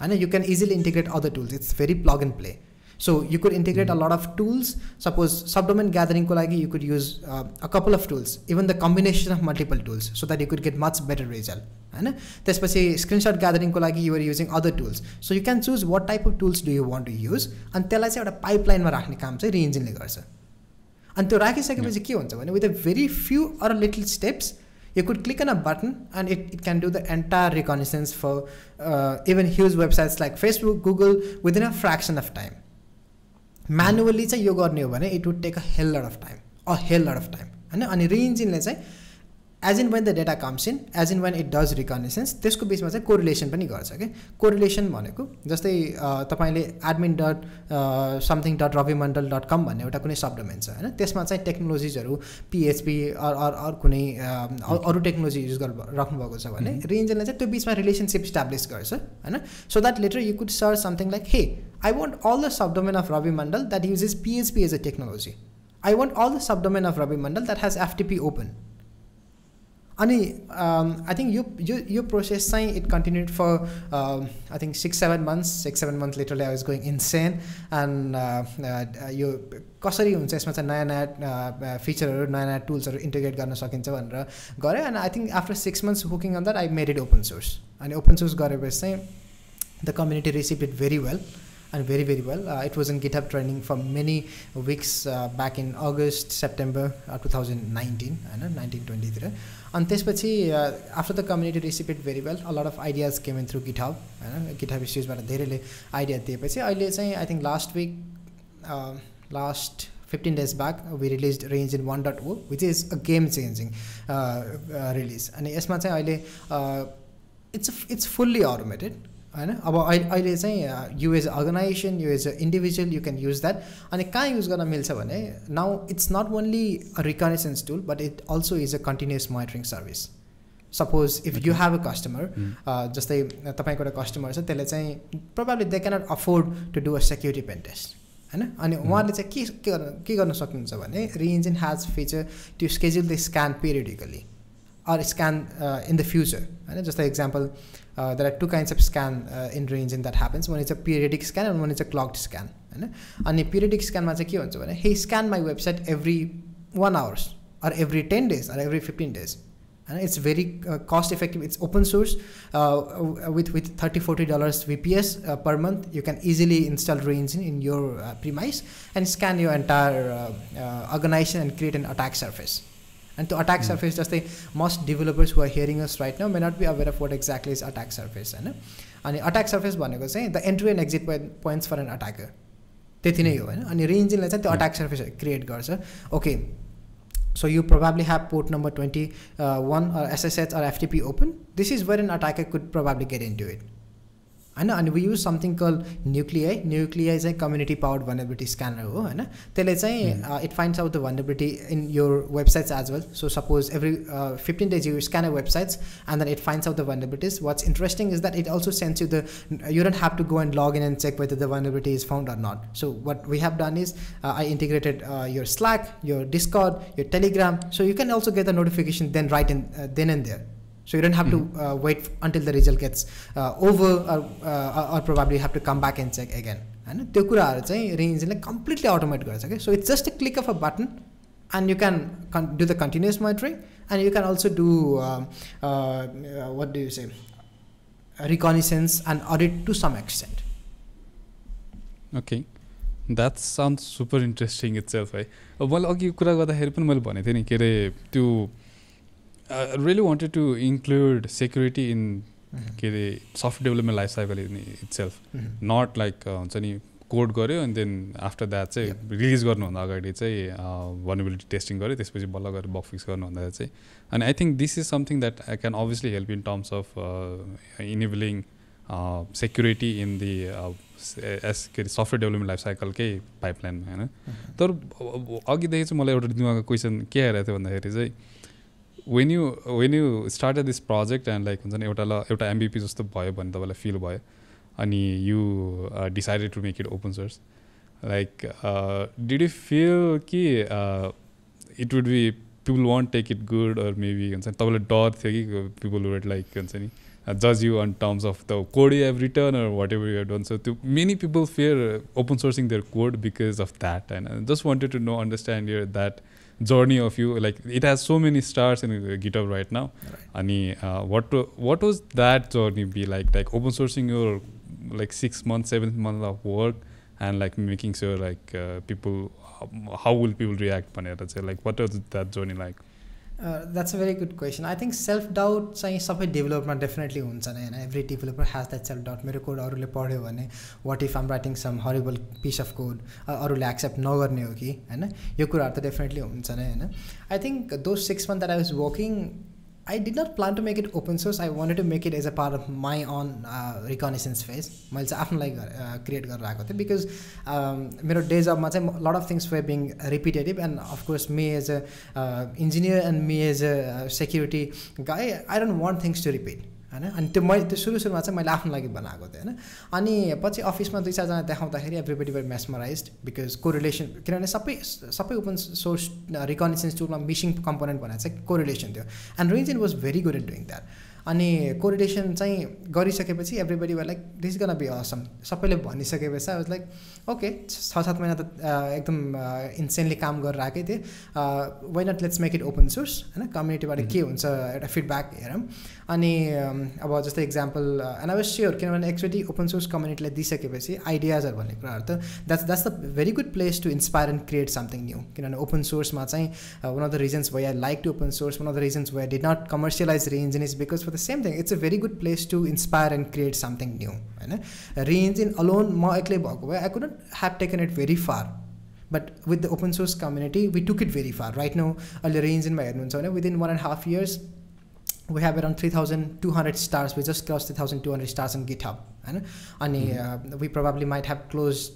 होइन यु can easily integrate other tools it's very plug end play so you could integrate a lot of tools suppose subdomain ग्यादरिङको लागि you could use a couple of tools even the combination of multiple tools so that you could get much better result होइन त्यसपछि screenshot ग्यादरिङको लागि you're using other tools so you can choose what type of tools do you want to use अनि त्यसलाई चाहिँ एउटा पाइपलाइनमा राख्ने काम चाहिँ रिइन्जिनले गर्छ अनि त्यो राखिसकेपछि के हुन्छ भने with a very few or little steps you could click on a button and it, it can do the entire reconnaissance for uh, even huge websites like Facebook, Google within a fraction of time. Manually चाहिँ यो गर्ने हो भने it would take a hello लट of time a hello लट of time होइन अनि रिइन्जिनले चाहिँ as in when the data comes in as in when it does reconnaissance त्यसको बिचमा चाहिँ कोरिलेसन पनि गर्छ कि कोरिलेसन भनेको जस्तै तपाईँले admin dot something dot Ravi Mandal dot com भन्ने एउटा कुनै सबडोमेन छ होइन त्यसमा चाहिँ टेक्नोलोजिजहरू पिएचपी अरू कुनै अरू टेक्नोलोजी युज गरेर राख्नुभएको छ भने रेन्जले चाहिँ त्यो बिचमा रिलेसनसिप इस्टाब्लिस गर्छ होइन so that later you could search something like hey I want all the subdomain of Ravi Mandal that uses PHP as a technology I want all the subdomain of Ravi Mandal that has FTP open अनि I think यो यो यो process चाहिँ it continued for I think six seven months six seven month literally I was going in Sen end यो कसरी हुन्छ यसमा चाहिँ नयाँ नयाँ फिचरहरू नयाँ नयाँ टुल्सहरू इन्टिग्रेट गर्न सकिन्छ भनेर गरेँ and I think after six months working on that I made it open source अनि ओपन सोर्स गरेपछि चाहिँ the community receive it very well and very very well. Uh, it was in GitHub training for many weeks uh, back in August, September uh, 2019, होइन nineteen ट्वेन्टीतिर अनि त्यसपछि after the community receive it very well a lot of ideas came in through GitHub होइन? GitHub इस्युजबाट धेरैले idea दिएपछि अहिले चाहिँ I think last week last fifteen days back we release reNgine one dot O which is a game changing release अनि यसमा चाहिँ अहिले इट्स इट्स फुल्ली अटोमेटेड होइन? अब अहिले अहिले चाहिँ you as organization you as a individual you can use that अनि कहाँ युज गर्न मिल्छ भने now it's not only a reconnaissance tool but it also is a continuous monitoring service suppose if you have a customer जस्तै तपाईँको एउटा customer छ त्यसले चाहिँ probably they cannot afford to do a security pen test होइन? अनि hmm. उहाँले चाहिँ के के गर्न के गर्न सक्नुहुन्छ भने reNgine has feature to schedule the scan periodically or scan in the future होइन? जस्तै example Uh, there are two kinds of scan uh, in reNgine that happens. One is a periodic scan and one is a clocked scan and a periodic scan means hey scan my website every one hours or every 10 days or every 15 days. and it's very uh, cost effective. It's open source with with 30 40 dollars vps per month. You can easily install reNgine in, your premise and scan your entire organization and create an attack surface. and to attack mm. surface जस्तै most developers who are hearing us right now may not be aware of what exactly is attack surface होइन अनि attack surface भनेको चाहिँ the entry end exit points for N अट्याकर त्यति नै हो होइन अनि रेन्जिनलाई चाहिँ त्यो अट्याक सर्फेस क्रिएट गर्छ okay so you probably have port number twenty one SSH or FTP open this is where N अट्याकर could probably get in to it होइन अनि we use something call Nuclei Nuclei चाहिँ community powered vulnerability scanner हो होइन त्यसले चाहिँ it finds out the vulnerability in your websites as well so suppose every fifteen days you scan a websites and then it finds out the vulnerabilities what's interesting is that it also sends you the you don't have to go and log in and check whether the vulnerability is found or not so what we have done is I integrated your Slack your Discord your Telegram so you can also get the notification then right in then and there So you don't have mm-hmm. to uh, wait until the result gets uh, over or, uh, or probably have to come back and check again. होइन त्यो कुराहरू चाहिँ रेन्जले completely automate गर्छ कि सो it's just a click of a button and you can do the continuous monitoring and you can also do what do you से reconnaissance end audit to some extent okay that sound super interesting it's self है मैले अघि कुरा गर्दाखेरि पनि मैले भनेको थिएँ नि के अरे त्यो I really wanted to include security in के अरे soft development life cycle in it self not like हुन्छ नि कोड गऱ्यो अनि देन आफ्टर द्याट चाहिँ रिलिज गर्नुभन्दा अगाडि चाहिँ भर्नेबिलिटी टेस्टिङ गऱ्यो त्यसपछि बल्ल गएर बग फिक्स गर्नुभन्दा चाहिँ। अनि I think this is something that I can obviously help in terms of enabling security in the S के अरे सफ्टवेयर डेभलपमेन्ट लाइफ साइकलकै पाइपलाइनमा होइन। तर अघिदेखि चाहिँ मलाई एउटा दिमागको क्वेसन के आइरहेको थियो भन्दाखेरि चाहिँ when you when you start this project and like हुन्छ नि एउटा ल एउटा एमबिपी जस्तो भयो भने तपाईँलाई फिल भयो अनि you decided to make it open source like did you feel कि it would B people want take it good or maybe हुन्छ नि तपाईँलाई डर थियो कि पिपल वुड लाइक हुन्छ नि जज you on terms of the code you have return or whatever you done so त्यो many people fear open sourcing their code because of that होइन just wanted to know understand year that journey of you like it has so many stars in github right now. Right. ani uh, what what was that journey be like? Like open sourcing your like six months seven months of work and like making sure like uh, people how will people react like what was that journey like that's a very good question I think self doubt चाहिँ सबै डेभलपमा definitely हुन्छ नै होइन every developer ह्याज that self doubt मेरो code अरूले पढ्यो भने what if आम writing some horrible piece of code अरूले एक्सेप्ट नगर्ने हो कि होइन यो कुराहरू त डेफिनेटली हुन्छ नै होइन I think those six month that I was working I did nut plan to make it open source I wanted to make it as a part of my on reconnaissance phase मैले चाहिँ आफ्नो लागि create गरेर आएको थिएँ because मेरो day जबमा चाहिँ lot of things way being repetitive and of course may as a engineer end may as a security गाई I don't want things to repeat होइन? अनि त्यो मैले त्यो सुरु सुरुमा चाहिँ मैले आफ्नो लागि बनाएको थिएँ होइन? अनि पछि अफिसमा दुई चारजना देखाउँदाखेरि everybody were mesmerise because correlation किनभने सबै सबै ओपन सोर्स रिकनेसेन्स टुलमा मिसिङ कम्पोनेन्ट भनेर चाहिँ कोरिलेसन थियो। And reNgine was very good at doing that अनि कोरिलेसन चाहिँ गरिसकेपछि everybody were like this gonna be awesome सबैले भनिसकेपछि वाज लाइक ओके छ सात महिना त एकदम इन्सेन्टली काम गरेर आएकै थिएँ। Why not let's make it open source होइन? कम्युनिटीबाट के हुन्छ एउटा फिडब्याक हेरौँ। अनि अब जस्तै example and I was sure किनभने एक्चुली ओपन सोर्स कम्युनिटीलाई दिइसकेपछि आइडियाजहरू भन्ने कुराहरू त that's that's the very good place to inspire and create something new किनभने ओपन सोर्समा चाहिँ one of the reasons why I like to open source one of the reasons why did not commercialise range is because for the same thing it's a very good place to inspire and create something new होइन range इन alone म एक्लै भएको भए I could have taken it very far but with the open source community we took it very far right no अहिले रेन्जिनमा हेर्नुहुन्छ भने within one and half years we have around three thousand to hundred stars we just cross three thousand to hundred stars in Git hub होइन अनि we probably might have close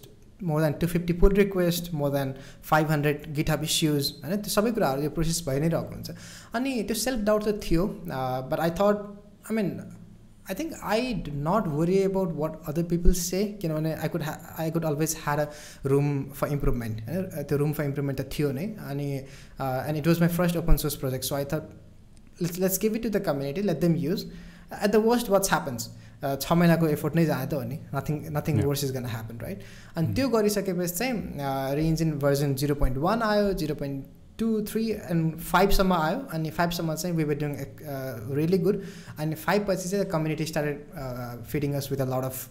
more than to fifty pull request more than five hundred Git hub issues होइन त्यो सबै कुराहरू यो process भइ नै रहेको हुन्छ अनि त्यो सेल्फ डाउट त थियो बट आई थट आई मिन आई think I do not worry about what other people's से किनभने I could I could always had a room for improvement होइन त्यो रुम फर इम्प्रुभमेन्ट त थियो नै अनि end it was my first open source project so I thought let's let's give it to the community let them use at the worst watts happens छ महिनाको effort नै जाँदा हो नि nothing nothing worse is gonna happen right अनि त्यो गरिसकेपछि चाहिँ reNgine version zero point one आयो zero point two three and फाइभसम्म आयो अनि फाइभसम्म चाहिँ we were doing really good अनि फाइभ पछि चाहिँ community started feeding us with a lot of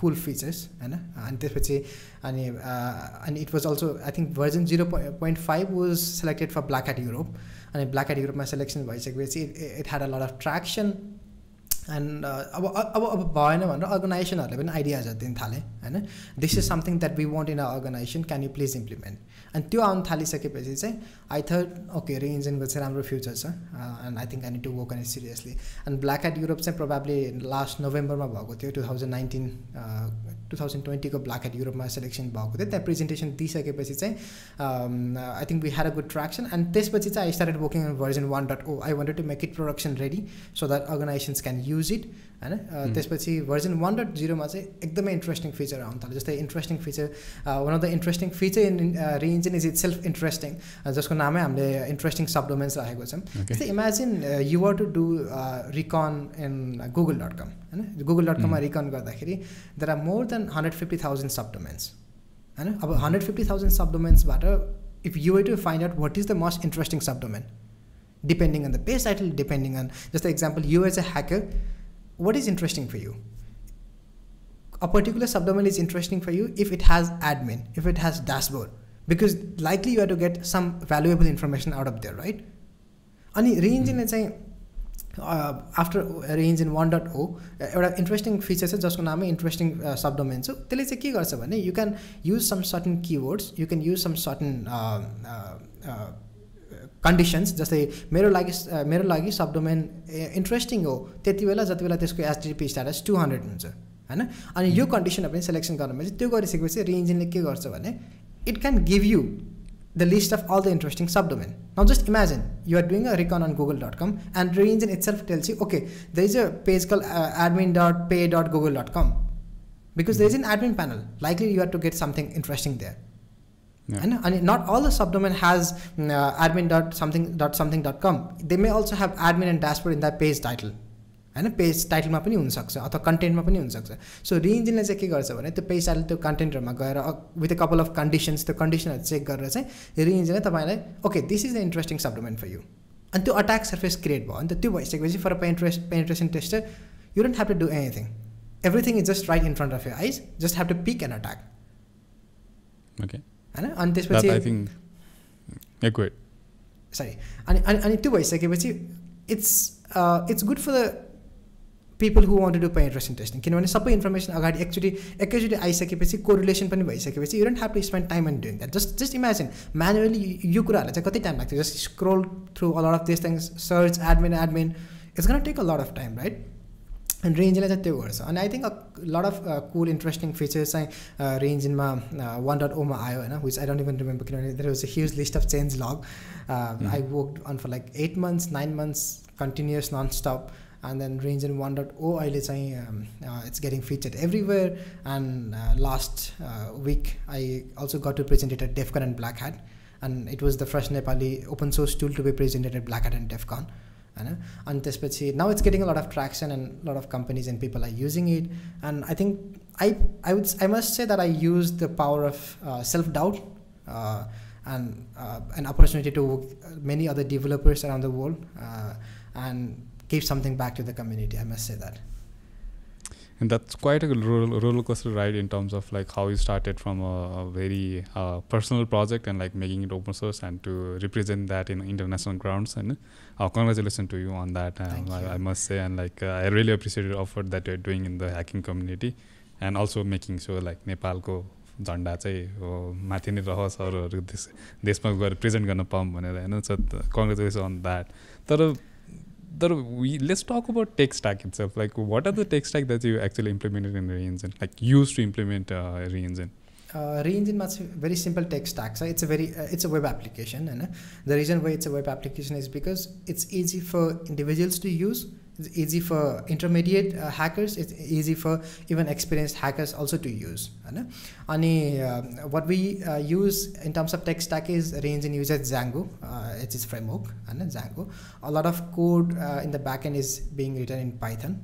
cool features होइन अनि त्यसपछि अनि अनि it was also I think version zero point five was selected for Black Hat Europe अनि Black Hat युरोपमा सेलेक्सन भइसकेपछि it had a lot of traction end अब अब अब भएन भनेर अर्गनाइजेसनहरूले पनि आइडियाजहरू दिन थालेँ होइन? This is something that we want in a organisation can you please implement अनि त्यो आउनु थालिसकेपछि चाहिँ आई थर्ड ओके रे इन्जिनको चाहिँ राम्रो फ्युचर छ। And I think I need to work on it seriously and Black Hat Europe चाहिँ प्रोभाब्ली लास्ट नोभेम्बरमा भएको थियो two thousand nineteen two thousand ट्वेन्टीको Black Hat युरोपमा सेलेक्सन भएको थियो. त्यहाँ प्रेजेन्टेसन दिइसकेपछि चाहिँ I think we had a good traction and त्यसपछि चाहिँ I started working on version one dot O I wanted to make it production ready so that organizations can use it होइन त्यसपछि version one डट जिरोमा चाहिँ एकदमै interesting feature आउनु थाल्यो जस्तै interesting feature one of the interesting feature इन रे engine is it self interesting जसको नामै हामीले इन्ट्रेस्टिङ सब डोमेन्स राखेको छौँ जस्तै imagine you're to do recon in Google dot com होइन गुगल डट कममा रिकन गर्दाखेरि there are more than hundred fifty thousand sub domains होइन अब हन्ड्रेड फिफ्टी थाउजन्ड सब डोमेन्सबाट if you to find out what is the most interesting सब domain depending on the page title depending on जस्तै example you as a hacker what is interesting for you? A particular subdomain is interesting for you if it has admin, if it has dashboard, because likely you have to get some valuable information out of there, right? अनि रेन्जिनले चाहिँ after range इन one dot O एउटा interesting feature छ जसको नामै interesting subdomain छ त्यसले चाहिँ के गर्छ भने you can use some certain keywords you can use some certain Conditions, just say लागि मेरो लागि सब डोमेन इन्ट्रेस्टिङ हो त्यति बेला जति बेला त्यसको एचडिपी स्ट्याटस टू हन्ड्रेड हुन्छ होइन अनि यो कन्डिसनमा पनि सेलेक्सन गर्नुमा चाहिँ त्यो गरिसकेपछि रिइन्जिनले के गर्छ भने it can the list of all the interesting subdomain. Now just imagine you are doing a recon on google.com and reNgine itself tells you, okay, there is a page called uh, admin.pay.google.com because there is an admin panel. Likely you have to get something interesting there. Likely you are to get something interesting there होइन अनि नट all the subdomain ह्याज admin dot something dot something dot come they may also have admin end dashboard in the page title होइन page टाइटलमा पनि हुनसक्छ अथवा कन्टेन्टमा पनि हुनसक्छ सो रिइन्जिनले चाहिँ के गर्छ भने त्यो पेज टाइटल त्यो कन्टेन्टहरूमा गएर with a couple of conditions त्यो कन्डिसनहरू चेक गरेर चाहिँ रिइन्जिनले तपाईँलाई okay this is the interesting subdomain for you अनि त्यो अट्याक सर्फेस क्रिएट भयो नि त त्यो भइसकेपछि for पेन्ट्रेस penetration tester you don't have to do anything everything is just right in front of you eyes just have to pick an attack okay होइन? अनि त्यसपछि सरी अनि अनि अनि त्यो भइसकेपछि it's it's good for the people who want to do penetration testing किनभने सबै इन्फर्मेसन अगाडि एकचोटि एकैचोटि आइसकेपछि कोरिलेसन पनि भइसकेपछि you don't have to spend time and doing that just just imagine manually यो कुराहरूलाई चाहिँ कति टाइम लाग्थ्यो just scroll through a lot of this things search admin admin it's gonna take a lot of time right अनि रेन्जिनले चाहिँ त्यो गर्छ अनि I think a lot of cool interesting features चाहिँ रेन्जिनमा वान डट ओमा आयो होइन which I don't even remember किनभने there was a huge list of change log I work on for like eight months nine months continuous non स्टप and then range in 1.0 अहिले चाहिँ um, uh, it's getting featured everywhere and uh, last uh, week I also got to present it at DEF CON and Black Hat and it was the first Nepali open source tool to be presented at Black Hat and DEF CON होइन अनि त्यसपछि now it's getting a lot of traction and lot of companies and people are using it and I think I I would I must say that I use the power of self doubt and an opportunity to many other developers around the world and give something back to the community. I must say that. And that's quite a roller, roller coaster ride in terms of like how you started from a, a very uh, personal project and like making it open source and to represent that in international grounds. And uh, congratulations to you on that. Um, I, I, must say, and like uh, I really appreciate the effort that you're doing in the hacking community, and also making sure like Nepalको झन्डा चाहिँ माथि नै रहोस् अरूहरू देश देशमा गएर present गर्न पाऊँ भनेर होइन सो कङ्ग्रेचुलेसन अन द्याट तर तर we let's talk about tech stack itself. Like, what are the tech stack that you actually implemented in reNgine? Like, used to implement uh, reNgine? Uh, reNgine is very simple tech stack. So it's a very uh, it's a web application, and uh, the reason why it's a web application is because it's easy for individuals to use it's easy for intermediate uh, hackers. It's easy for even experienced hackers also to use and uh, what we uh, use in terms of tech stack is reNgine uses django uh, it's its framework and django. A lot of code uh, in the backend is being written in python.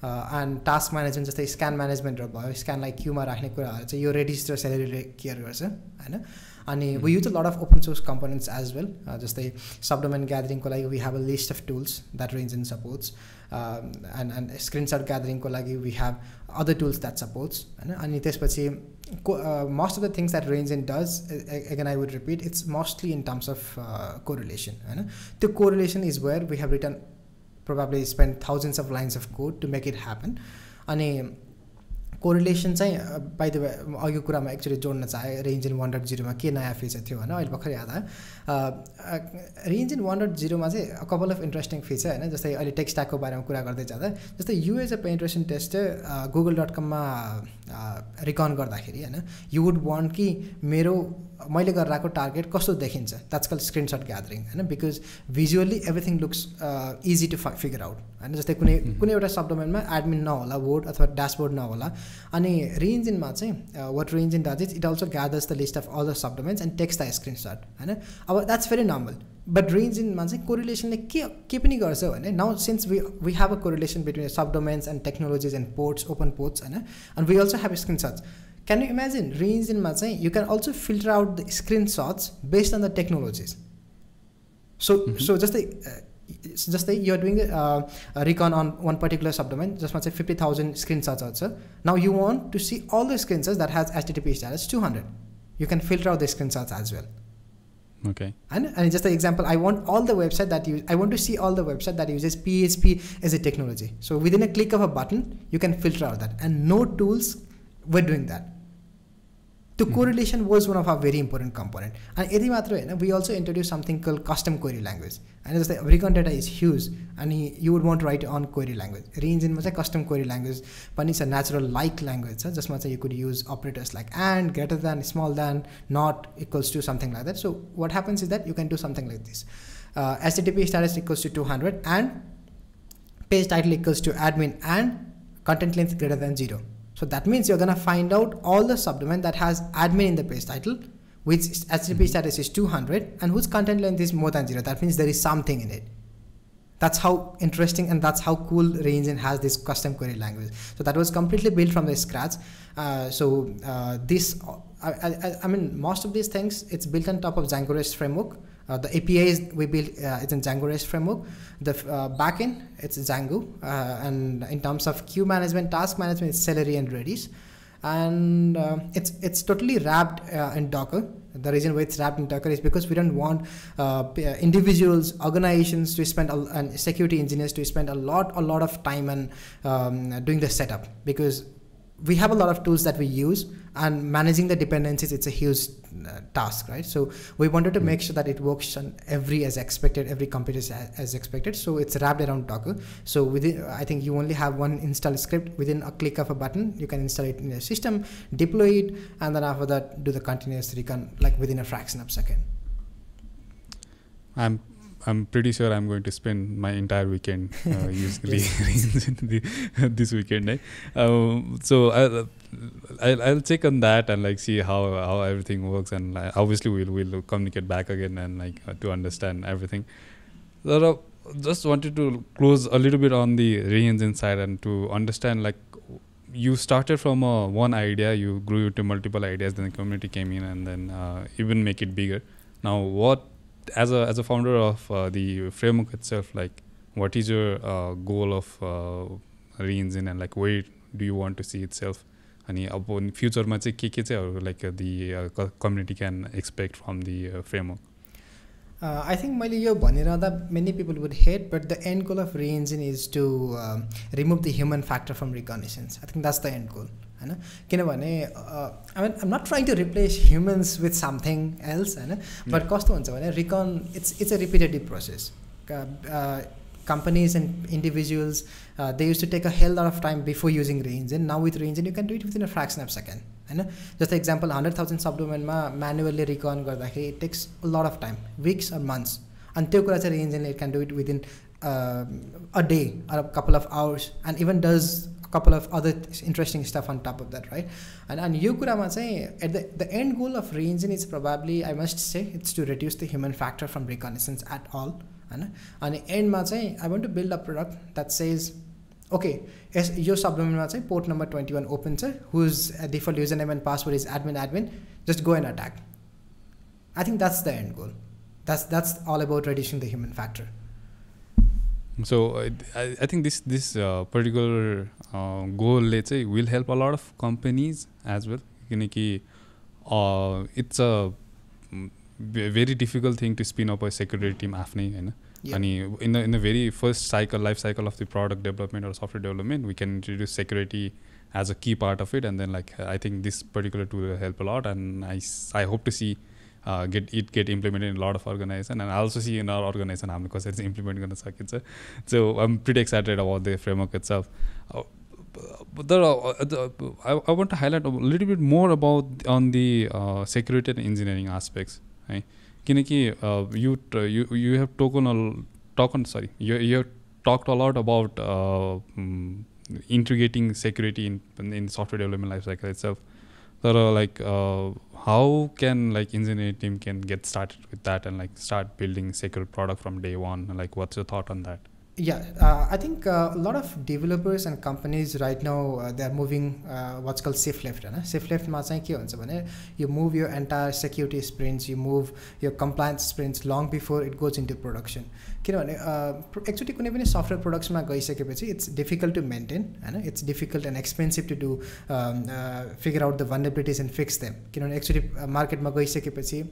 Uh, and task management जस्तै scan म्यानेजमेन्टहरू भयो स्क्यानलाई scan like कुराहरू so you register Celery care गर्छ होइन अनि we use a lot of open source components as well जस्तै subdomain ग्यादरिङको लागि we have a list of tools that reNgine supports and and screenshot ग्यादरिङको लागि we have other tools that supports होइन अनि त्यसपछि most of the things that reNgine does again I would repeat it's mostly in terms of correlation होइन त्यो correlation is where we have written probably spend thousands of lines of code to make it happen अनि correlation चाहिँ by the way अघिको कुरामा actually जोड्न चाहेँ range इन one डट जिरोमा के नयाँ फिचर थियो होइन अहिले भर्खर याद आयो। रेन्ज इन वान डट जिरोमा चाहिँ कपाल अफ इन्ट्रेस्टिङ फिचर होइन जस्तै अहिले टेक्स्ट्याकको बारेमा कुरा गर्दै जाँदा जस्तै you as a penetration test Google dot कममा रिकन गर्दाखेरि होइन? यु वुड वान्ट कि मेरो मैले गरेर आएको टार्गेट कस्तो देखिन्छ? द्याट्स कल स्क्रिनसट ग्यादरिङ होइन? Because visually everything looks easy to figure out होइन? जस्तै कुनै कुनै एउटा सबडोमेनमा एडमिन नहोला बोर्ड अथवा ड्यासबोर्ड नहोला अनि रिइन्जिनमा चाहिँ what reNgine does it it also gathers the list of all the and takes the screenshot होइन? अब द्याट्स भेरी नर्मल बट रेन्जिनमा चाहिँ कोरिलेसनले के के पनि गर्छ भने now since we we have a correlation between सबडोमेन्ट्स end technologies and ports open ports होइन and we also have स्क्रिनसट्स can you imagine रेन्जिनमा चाहिँ you can also filter out the स्क्रिनसट्स based on the technologies so so जस्तै जस्तै you're doing recon on one particular subdomain जसमा चाहिँ fifty thousand स्क्रिनसट्सहरू छ now you want to see all the स्क्रिनसट्स that has HTTP status to hundred you can filter out the स्क्रिनसट्स as well Okay. And, and just an example, I want all the website that use, I want to see all the website that uses PHP as a technology. So within a click of a button, you can filter out that. And no tools were doing that. The mm-hmm. correlation was one of our very important component. And यति मात्र होइन we also introduced something called custom query language. And जस्तै recon data is huge अनि you would want to write on query language. Reengine चाहिँ custom query language पनि छ natural like language छ जसमा चाहिँ you could use operators like and, greater than, small than, not equals to something like that. So what happens is that you can do something like this. Uh, HTTP status equals to 200 and page title equals to admin and content length greater than 0. so that means you're going to find out all the subdomain that has admin in the page title, which HTTP mm-hmm. status is 200 and whose content length is more than zero. That means there is something in it. That's how interesting and that's how cool reNgine has this custom query language. So that was completely built from the scratch. Uh, so uh, this, I, I, I, mean, most of these things, it's built on top of Django REST framework. Uh, the APIs we built, uh, it's in Django REST framework. The uh, backend, it's Django. Uh, and in terms of queue management, task management, it's Celery and Redis. And uh, it's it's totally wrapped uh, in Docker. The reason why it's wrapped in Docker is because we don't want individuals, organizations to spend, a, and security engineers to spend a lot, a lot of time and um, doing the setup because we have a lot of tools that we use and managing the dependencies it's a huge uh, Uh, task right? So we wanted to hmm. make sure that it works on every as expected every computer as, as expected. So it's wrapped around docker. So within i think you only have one install script. Within a click of a button you can install it in your system deploy it and then after that do the continuous recon like within a fraction of a second. I'm I'm pretty sure I'm going to spend my entire weekend uh, using the, this weekend. Eh? Um, so I'll, I'll, I'll check on that and like see how how everything works and like, obviously we'll we'll communicate back again and like uh, to understand everything. So, just wanted to close a little bit on the reNgine side and to understand like you started from a one idea, you grew to multiple ideas, then the community came in and then uh, even make it bigger. Now, what as a as a founder of uh, the framework itself, like what is your uh, goal of uh, reNgine and like where do you want to see itself? Any upon future or like uh, the community can expect from the framework? I think many people would hate, but the end goal of reNgine is to um, remove the human factor from reconnaissance. I think that's the end goal. होइन किनभने I mean am not trying to replace humans with something else होइन but कस्तो हुन्छ भने recon it's it's a repetitive process companies and individuals, uh, they used to take a hell lot of time before using reNgine. Now with reNgine, you can do it within a fraction of a second. होइन जस्तै example hundred thousand सबडोमेन्टमा manually recon गर्दाखेरि it takes lot of time weeks or months अनि त्यो कुरा चाहिँ रिइन्जिनले it can do it within a day or couple of hours and even does couple of other interesting stuff on top of that, right? And and you could say at the, the end goal of reNgine is probably I must say it's to reduce the human factor from reconnaissance at all. And and end I want to build a product that says okay, your यो सब्डोमेनमा चाहिँ port port number twenty one open Sir, eh, whose uh, default username and password is admin admin. Just go and attack. I think that's the end goal. That's that's that's all about reducing the human so I think this this particular गोलले चाहिँ will help a lot of companies as well किनकि it's a very difficult thing to spin up a security Tim आफ्नै होइन अनि in the in the very first cycle life cycle of the product development or software development we can introduce security as a की part of it and then like I think this particular to help लट and I I hope to see get it get implemented in lot of organisation and also C in or organisation हामीले कसरी चाहिँ implement गर्न सकिन्छ सो आइ M pretty excited about the framework it's of तर आई want to highlight little bit more about on the security end engineering aspects है किनकि यु यु you have token अल टकन सरी यु यु टक a lot about integrating security in in software development life cycle it's तर like how can like engineering team can get started with that and like start building secure product from day one? Like, what's your thought on that? Yeah, uh, I think uh, a lot of developers and companies right now uh, they're moving uh, what's called shift left. Right? Shift left you move your entire security sprints, you move your compliance sprints long before it goes into production. किनभने actually कुनै पनि software प्रोडक्ट्समा गइसकेपछि it's difficult to maintain होइन it's difficult and expensive to do figure out the vulnerabilities and fix them किनभने actually मार्केटमा गइसकेपछि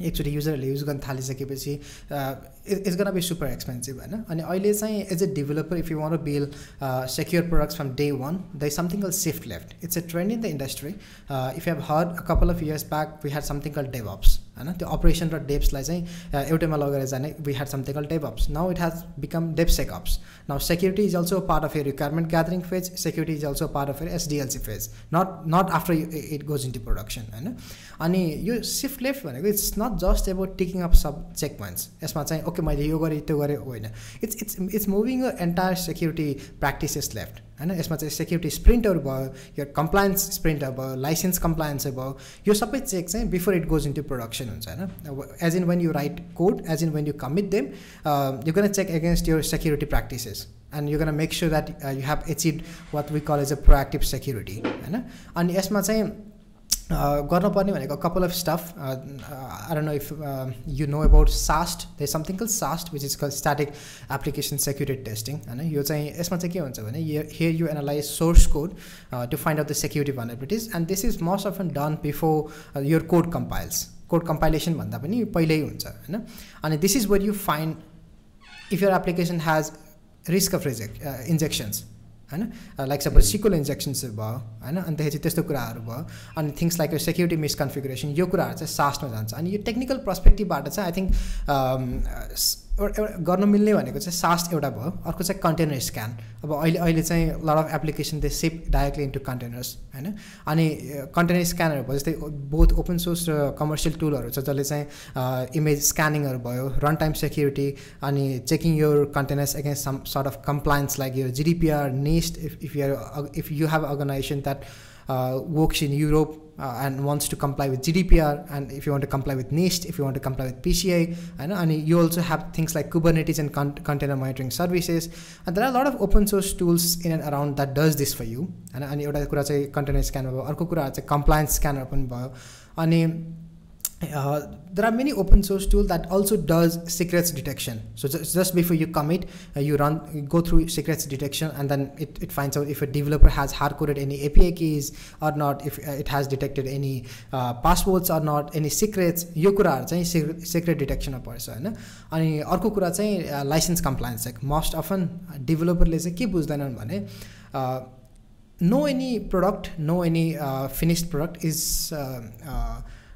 एकचोटि युजरहरूले युज गर्न थालिसकेपछि it's gonna be super expensive होइन अनि अहिले चाहिँ as a developer if you want build secure products from day one the something call shift left it's a trend in the industry if you have heard a couple of years back we had something call DevOps होइन? त्यो operation र डेप्सलाई चाहिँ एउटैमा लगेर जाने we had something call DevOps now it has become DevSecOps now security is also part of your requirement gathering phase security is also part of your SDLC phase not not after it goes in to production होइन? अनि यो shift left भनेको it's not just about taking up sub check points यसमा चाहिँ okay मैले यो गरेँ त्यो गरेँ होइन? It's it's it's moving entire security practices left होइन यसमा चाहिँ सेक्युरिटी स्प्रिन्टहरू भयो यो कम्प्लायन्स स्प्रिन्टहरू भयो लाइसेन्स कम्प्लायन्सहरू भयो यो सबै चेक चाहिँ before it goes into production हुन्छ होइन as in when you write code as in when you commit them you gonna check against your security practices and you gonna make sure that you have achieve what we call as a proactive security होइन अनि यसमा चाहिँ गर्नुपर्ने भनेको couple of stuff I know if you know about सास्ट the something call SAST which is call static application security testing होइन यो चाहिँ यसमा चाहिँ के हुन्छ भने here you analyse source code to find out the security vulnerabilities and this is most of an done before your code compiles code compilation भन्दा पनि पहिल्यै हुन्छ होइन अनि this is where you find if your application has risk of reject injections होइन? Like suppose sequel इन्जेक्सन्सहरू भयो होइन? अन्तखेरि चाहिँ त्यस्तो कुराहरू भयो अनि थिङ्स लाइक यो सेक्युरिटी मिसकन्फिगुरेसन यो कुराहरू चाहिँ सासमा जान्छ। अनि यो टेक्निकल पर्सपेक्टिभबाट चाहिँ आई थिङ्क एउटा एउटा गर्न मिल्ने भनेको चाहिँ सास्ट एउटा भयो अर्को चाहिँ कन्टेनर स्क्यान अब अहिले अहिले चाहिँ lot of application they ship directly into containers होइन? अनि कन्टेनर स्क्यानहरू भयो जस्तै बोथ ओपन सोर्स र कमर्सियल टुलहरू छ जसले चाहिँ इमेज स्क्यानिङहरू भयो रन टाइम सेक्युरिटी अनि checking your containers against some sort of compliance like yo GDPR NIST if if you're if you have organization that works in Europe uh, and wants to comply with GDPR, and if you want to comply with NIST, if you want to comply with PCI, and, and you also have things like Kubernetes and con- container monitoring services, and there are a lot of open source tools in and around that does this for you. And अनि एउटा कुरा चाहिँ container scanner भयो अर्को कुरा चाहिँ compliance scanner पनि भयो अनि uh, there are many open source tools that also does secrets detection so just, just before you commit uh, you run you go through secrets detection and then it, it finds out if a developer has hard coded any api keys or not if uh, it has detected any uh, passwords or not any secrets यो कुराहरू चाहिँ secrete डिटेक्सनमा पर्छ होइन अनि अर्को कुरा चाहिँ licence compliance like most often डेभलोपरले चाहिँ के बुझ्दैनन् भने no any product no any finished product is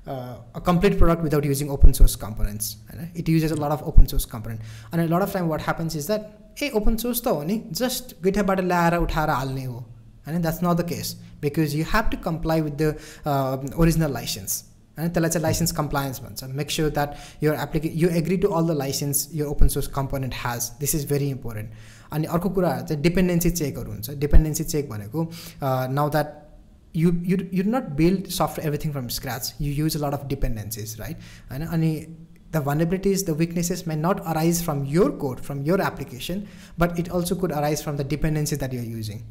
uh, a complete product without using open source components. Right? It uses a lot of open source component. And a lot of time what happens is that, hey, open source to only just GitHub layara uthara halne ho. And that's not the case because you have to comply with the uh, original license. And tell us a license compliance one. So make sure that your application you agree to all the license your open source component has. This is very important. अनि अर्को कुरा चाहिँ dependency चेकहरू हुन्छ dependency check भनेको now that you you you do not build software everything from scratch you use a lot of dependencies right and, and the vulnerabilities the weaknesses may not arise from your code from your application but it also could arise from the dependencies that you're using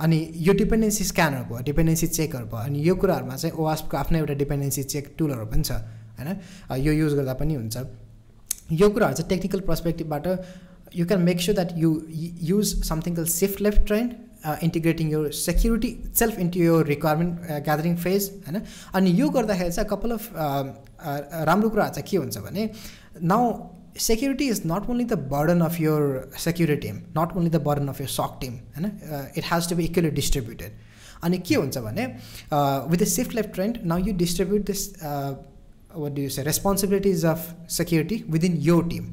अनि यो dependency scanner भयो dependency चेकहरू भयो अनि यो कुराहरूमा चाहिँ ओवासको आफ्नै एउटा डिपेन्डेन्सी चेक टुलहरू पनि छ होइन यो युज गर्दा पनि हुन्छ यो कुराहरू चाहिँ टेक्निकल पर्सपेक्टिभबाट you can make sure that you use something call shift left trained integrating yo security self into yo requirement gathering phase होइन अनि यो गर्दाखेरि चाहिँ कपाल अफ राम्रो कुराहरू चाहिँ के हुन्छ भने now security is not only the burden of your security Tim not only the burden of your सक टिम होइन it has to be equally distributed अनि के हुन्छ भने with the shift left trend now you distribute this what do you से responsibilities of security within यो team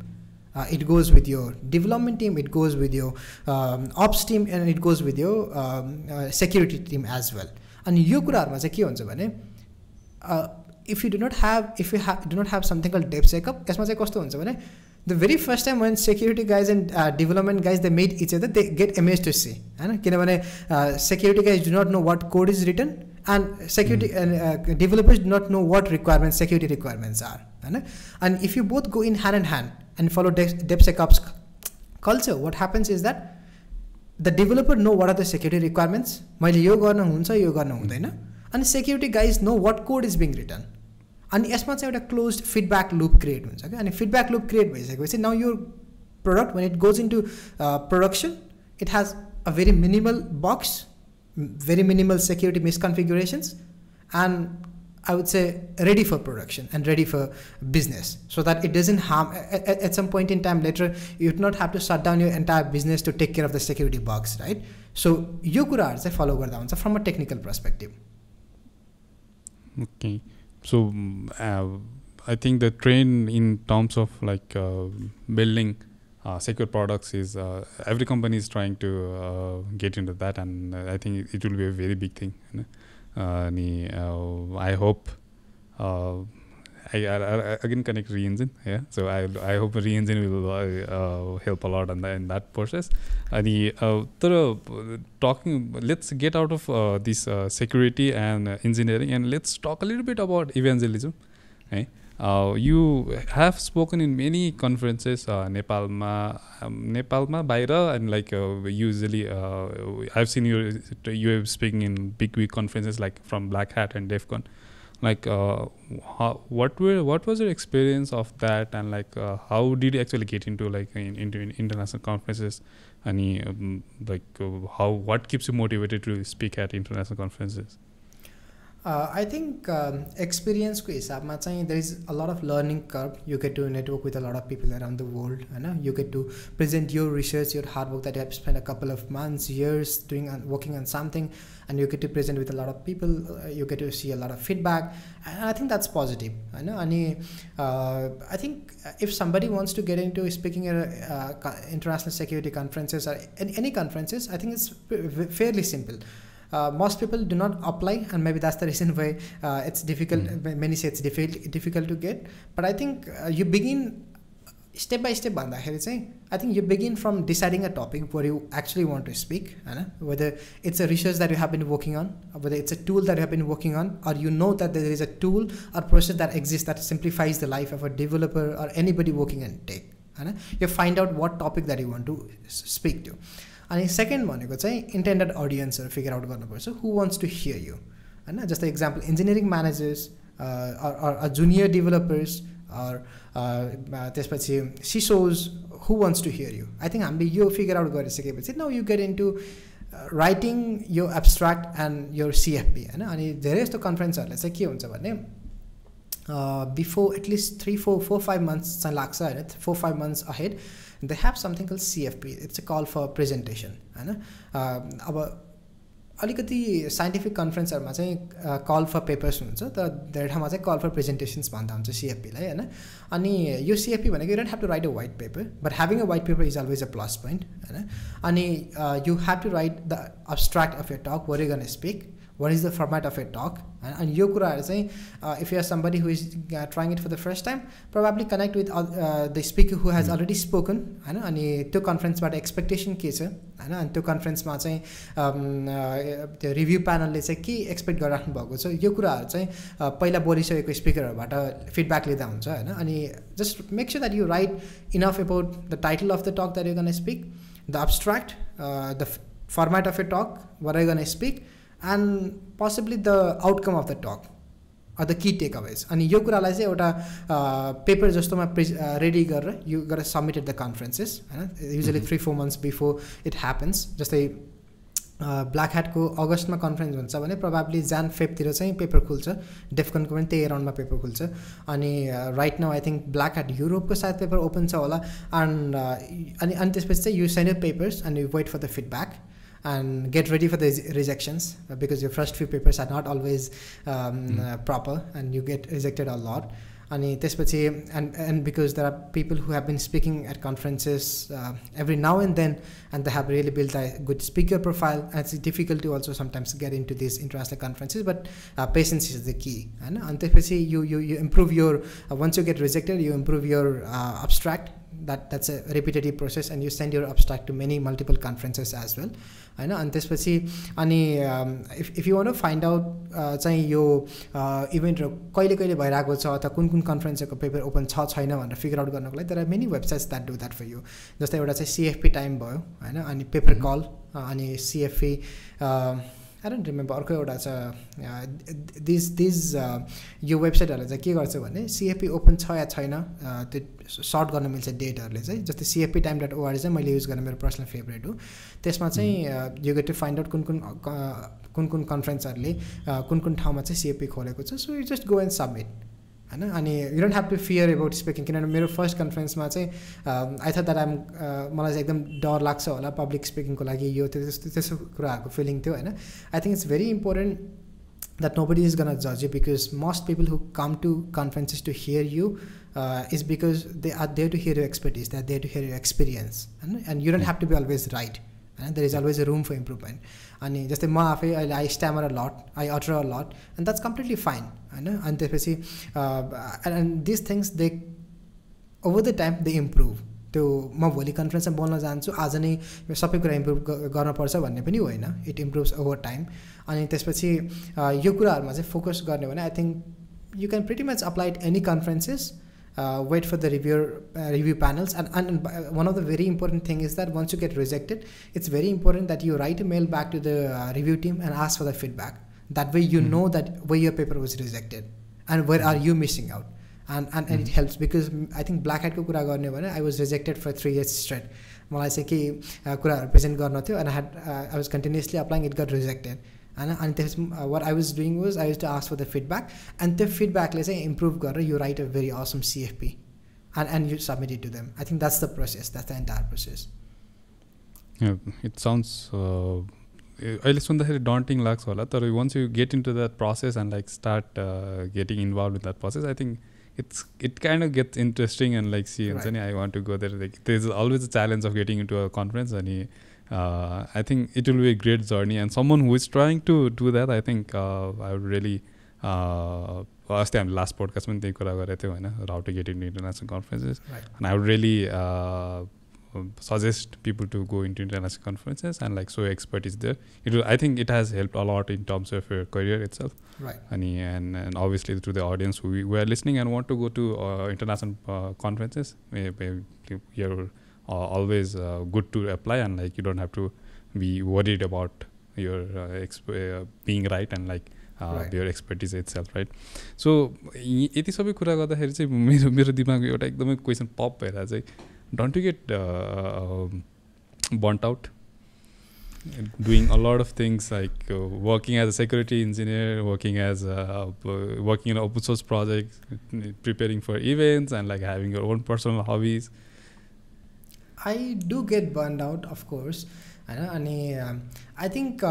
uh, it goes with your development team it goes with your um, ops team and it goes with your um, uh, security team as well अनि यो कुराहरूमा चाहिँ के हुन्छ भने if you do not have if you have do not have something call Depp checkup यसमा चाहिँ कस्तो हुन्छ भने the very first time one security guys and development guys the made each other they get image to see होइन किनभने security guys do not know what code is return end security developers do not know what requirement security requirements are होइन and if you both go in hand end hand and follow DevSecOps culture, what happens is that the developer know what are the security requirements मैले यो गर्न हुन्छ यो गर्न हुँदैन अनि security guys know what code is being return अनि यसमा चाहिँ एउटा क्लोज फिडब्याक लुप क्रिएट हुन्छ क्या अनि फिडब्याक लुप क्रिएट भइसकेपछि now yo product when it goes in to production it has a very minimal box very minimal security misconfigurations and I would say ready for production and ready for business so that it doesn't harm at, at, some point in time later you do not have to shut down your entire business to take care of the security bugs right so यो कुराहरू चाहिँ फलो गर्दा हुन्छ from a technical perspective okay so uh, i think the trend in terms of like uh, building uh, secure products is uh, every company is trying to uh, get into that and i think it will be a very big thing you know? Uh, uh, I, hope uh, I, again connect reNgine yeah? So I, I hope reNgine will help a lot on that in that process. And the uh, talking let's get out of this security and engineering and let's talk a little bit about evangelism right you have spoken in many conferences नेपालमा नेपालमा बाहिर and like usually have seen you you speaking in big big conferences like from black Hat and डेफकन like uh, how, what were what was your experience of that and like uh, how did you actually get into like in, into in international conferences and um, like uh, how what keeps you motivated to speak at international conferences I think एक्सपिरियन्सको हिसाबमा चाहिँ there is a lot of learning curve you get to network with a lot of people around the world होइन यु get to present your research your hard work that have spend a couple of months years doing on working on something and you get to present with a lot of people you get to C a lot of feedback I think that's positive होइन अनि I think if somebody wants to get in to speaking international security conferences any conferences I think it's Fairlie simple uh, most people do not apply and maybe that's the reason why uh, it's difficult mm. many say it's difficult difficult to get but i think uh, you begin step by step भन्दाखेरि चाहिँ I think you begin from deciding a topic were you actually want to speak होइन whether it's a research that you have been working on whether it's a tool that you have been working on or you know that there is a tool or process that exist that सिम्प्लिफाइज the life of a developer or any buddy working and take होइन you find out watt topic that you want to speak to अनि second भनेको चाहिँ intended अडियन्सहरू figure out गर्नुपर्छ. Who wants to hear you होइन? जस्तै example engineering managers junior developers त्यसपछि CISOs who wants to hear you I think हामीले यो फिगर आउट गरिसकेपछि now you get in to writing yo abstract and यो CFP होइन? अनि धेरै जस्तो कन्फरेन्सहरूले चाहिँ के हुन्छ भने before at least three four four five months चाहिँ लाग्छ होइन? Four five months ahead they have something कल सिएफपी इट्स अ कल फर प्रेजेन्टेसन होइन अब अलिकति साइन्टिफिक कन्फरेन्सहरूमा चाहिँ कल फर पेपर्स हुन्छ तर धेरै ठाउँमा चाहिँ कल फर प्रेजेन्टेसन्स भन्दा हुन्छ सिएफपीलाई होइन अनि यो सिएफपी भनेको you don't have to write a white paper but having a white paper is always a plus point होइन अनि you have to write the abstract of your talk where you gonna speak watt is the format of ए टक होइन अनि यो कुराहरू चाहिँ if you are somebody who is trying it for the first time probably connect with the speaker who has already spoken होइन अनि त्यो कन्फरेन्सबाट expectation के छ होइन अनि त्यो कन्फरेन्समा चाहिँ त्यो रिभ्यू प्यानलले चाहिँ के एक्सपेक्ट गरिराख्नु भएको छ यो कुराहरू चाहिँ पहिला बोलिसकेको स्पिकरहरूबाट फिडब्याक लिँदा हुन्छ होइन अनि just make sure that you right enough about the title of the टक that you gonna speak the abstract the format of ए टक वर आई gun speak and possibly the outcome of the talk or the key takeaways अनि यो कुरालाई चाहिँ एउटा paper जस्तोमा pre ready गरेर यो गरेर सबमिटेड द कन्फरेन्सेस होइन? Usually three four months before it happens जस्तै ब्ल्याक ह्याटको अगस्तमा कन्फरेन्स हुन्छ भने प्रभावली जान फेबतिर चाहिँ पेपर खुल्छ. डेफकनको पनि त्यही राउन्डमा पेपर खुल्छ. अनि right now I think black hat युरोपको सायद पेपर ओपन छ होला. एन्ड अनि अनि त्यसपछि चाहिँ you send papers and you wait for the feedback and get ready for the rejections uh, because your first few papers are not always um, mm. uh, proper and you get rejected a lot अनि त्यसपछि and and because there are people who have been speaking eight conferences every now and then and they have really build a good speaker profile and it's difficult to also sometimes get in to this international conferences but patience is the key होइन अनि त्यसपछि you you you improve your ones you get rejected you improve your abstract that that's a repetitive process and you send your abstract to many multiple conferences as well होइन अनि त्यसपछि अनि if if you want find out चाहिँ यो इभेन्टहरू कहिले कहिले भइरहेको छ अथवा कुन कुन कन्फरेन्सहरूको पेपर ओपन छ छैन भनेर फिगर आउट गर्नको लागि तर many websites that do that for you जस्तै एउटा चाहिँ सिएफपी टाइम भयो होइन अनि पेपर कल अनि सिएफपी आई डोन्ट रिमेम्बर अर्को एउटा छ दिस दिस यो वेबसाइटहरूले चाहिँ के गर्छ भने सिएफपी ओपन छ या छैन त्यो सर्ट गर्न मिल्छ डेटहरूले चाहिँ जस्तै सिएफपी टाइम डट ओआर चाहिँ मैले युज गर्ने मेरो पर्सनल फेभरेट हो। त्यसमा चाहिँ you get to find out कुन कुन कुन कुन कन्फरेन्सहरूले कुन कुन ठाउँमा चाहिँ सिएफपी खोलेको छ। So you just go and submit होइन अनि you don't have to fear about speaking किनभने मेरो फर्स्ट कन्फरेन्समा चाहिँ आई थट द्याट आम मलाई चाहिँ एकदम डर लाग्छ होला पब्लिक स्पिकिङको लागि यो त्यो त्यस्तो त्यस्तो कुराहरूको फिलिङ थियो होइन I think it's very important that nobody is gonna जज you because most people who come to conferences to hear you is because they are there to hear you expertise they are there to hear you experience होइन and you don't have to be always right होइन there is always a room for improvement अनि जस्तै म आफै अहिले आई स्ट्यामर लट आई अटर अ लट and that's completely fine होइन? अनि त्यसपछि and this things they over the time they improve त्यो म भोलि कन्फरेन्समा बोल्न जान्छु आज नै सबै कुरा इम्प्रुभ गर्नुपर्छ भन्ने पनि होइन। इट इम्प्रुभ्स ओभर टाइम अनि त्यसपछि यो कुराहरूमा चाहिँ फोकस गर्ने भने I think you can pretty much applied any conferences wait for the reviewer uh, review panels and, and uh, one of the very important thing is that once you get rejected it's very important that you write a mail back to the uh, review team and ask for the feedback that way you mm-hmm. know that where your paper was rejected and where are you missing out and and, and mm-hmm. it helps because I think black hat को कुरा गर्ने भने I was rejected for three years straight मलाई चाहिँ केही कुराहरू present गर्न थियो and had I was continuously applying it gut rejected and, and uh, what I was doing was I used to ask for the feedback and the feedback let's say improve Gaurav you write a very awesome CFP and, and you submit it to them. I think that's the process that's the entire process. Yeah it sounds uh, at the daunting lags but once you get into that process and like start uh, getting involved in that process I think it's it kind of gets interesting and like see And then I want to go there. Like there's always a challenge of getting into a conference and he, uh, I think it will be a great journey and someone who is trying to do that I think uh, I would really अस्ति हामीले last podcast पनि त्यही कुरा गरेको थियौँ होइन how to get in international conferences and I would really suggest people to go into international conferences and like so expert is there it will i think it has helped a lot in terms of your career itself right and and, and obviously to the audience who, who are listening and want to go to uh, international uh, conferences you're uh, always uh, good to apply and like you don't have to be worried about your uh, exp- uh, being right and like your expertise itself right so यति सबै कुरा गर्दाखेरि चाहिँ मेरो मेरो दिमागमा एउटा एकदमै question पप भइरहेको चाहिँ don't you get uh, burnt out doing a lot of things like uh, working as a security engineer working as a, uh, working in open source projects preparing for events and like having i do get burned out of course होइन अनि I think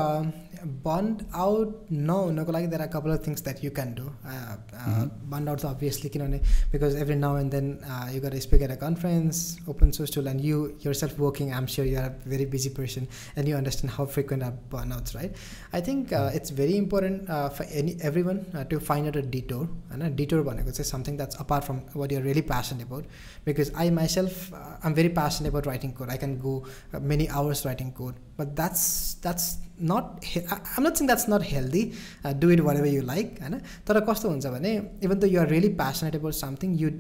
bond out no no like there are a couple of things that you can do. Uh, uh, mm-hmm. bond out obviously you know, because every now and then uh, you got to speak at a conference open source tool and you yourself working i'm sure you are a very busy person and you understand how frequent are burnouts right? I think uh, mm-hmm. it's very important uh, for any everyone to find out a detour and a detour one i could say something that's apart from what you're really passionate about because i myself i'm very passionate about writing code. I can go many hours writing code but that's that's not i'm not saying that's not healthy uh, do it whatever you like होइन तर कस्तो हुन्छ भने even the you're really passionate about something you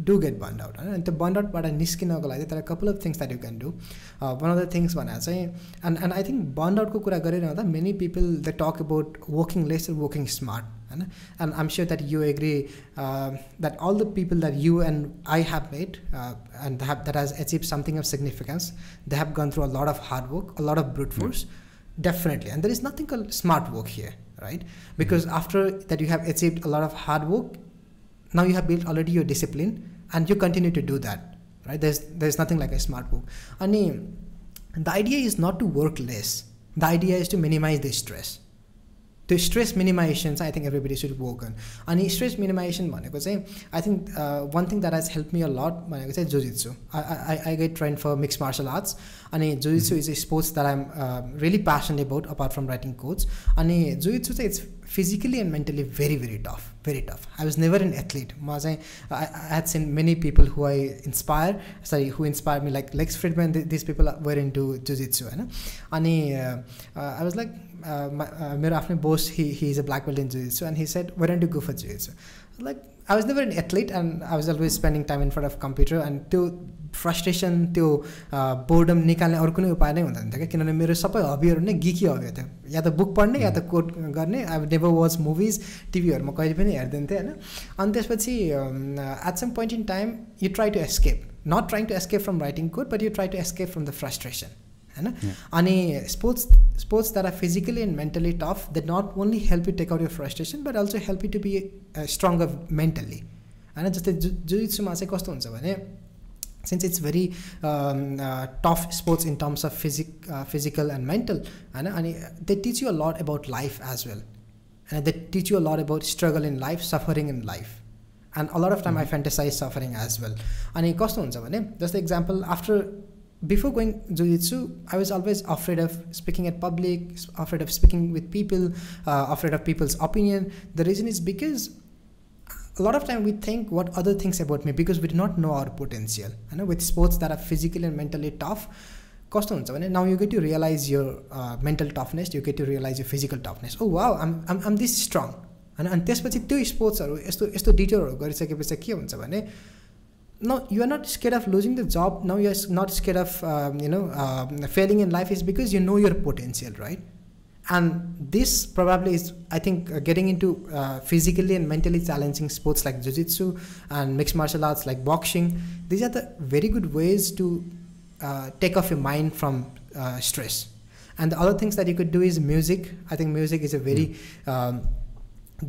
do gate bond out होइन अनि त्यो bond आउटबाट निस्किनको लागि तर couple of things that you can do one of the things भनेर चाहिँ and and I think bond आउटको कुरा गरिरहँदा many people the talk about working less working smart होइन and I'm sure that you agree that all the people that you and I have made and that that has achieve something of significance they have gone through a lot of hard work a lot of brute force definitely. And there is nothing called smart work here right? Because mm-hmm. after that you have achieved a lot of hard work now you have built already your discipline and you continue to do that right? There's there's nothing like a smart work. And the idea is not to work less. The idea is to minimize the stress त्यो stress minimisation चाहिँ I think everybody should work on अनि stress minimisation भनेको चाहिँ I think one thing that has help me a lot भनेको चाहिँ jiu-jitsu I I get trained for mix martial arts अनि jiu-jitsu is a sports that I'm really passion about apart from writing code अनि jiu-jitsu चाहिँ it's physically and mentally very very tough very tough I was never an athlete म चाहिँ I had seen many people who I inspire sorry who inspire me like Lex Fridman this people were into jiu-jitsu होइन? अनि I was like मेरो आफ्नै बोस हि he is a black belt in jujitsu and he set where N to go for jujitsu like I was never an athlete end I was always spending time in front of computer and त्यो frustration त्यो boredom निकाल्ने अरू कुनै उपाय नै हुँदैन थियो क्या किनभने मेरो सबै हबीहरू नै गिकी हबी थियो या त बुक पढ्ने या त कोड गर्ने अब नेभर वाच मुभिज टिभीहरूमा कहिले पनि हेरिदिन्थेँ थिएँ होइन अनि त्यसपछि at some point in time you try to escape not trying to escape from writing code but you try to escape from the frustration होइन अनि sports sports that are physically and mentally tough they not only help you take out year frustration but also help you to be stronger mentally होइन जस्तै जु जुइत्सुमा चाहिँ कस्तो हुन्छ भने since it's very um, uh, tough sports in terms of physic, uh, physical and mental and, and they teach you a lot about life as well and they teach you a lot about struggle in life suffering in life and a lot of time mm-hmm. i fantasize suffering as well अनि कस्तो हुन्छ भने जस्तो example after before going jiu-jitsu i was always afraid of speaking at public afraid of speaking with people uh, afraid of people's opinion the reason is because a lot of time we think what other things about me because we do not know our potential know with sports that are physically and mentally tough कस्तो हुन्छ भने now you get to realise your mental toughness you get to realise your physical toughness ओ वा आम आम आम this strong होइन अनि त्यसपछि त्यो स्पोर्ट्सहरू यस्तो यस्तो डिटेलहरू गरिसकेपछि के हुन्छ भने no you are not scared of losing the job. Now you're not scared of um, you know uh, failing in life is because you know your potential right? And this probably is i think uh, getting into uh, physically and mentally challenging sports like jiu-jitsu and mixed martial arts like boxing. These are the very good ways to uh, take off your mind from uh, stress. And the other things that you could do is music. I think music is a very Hmm. um,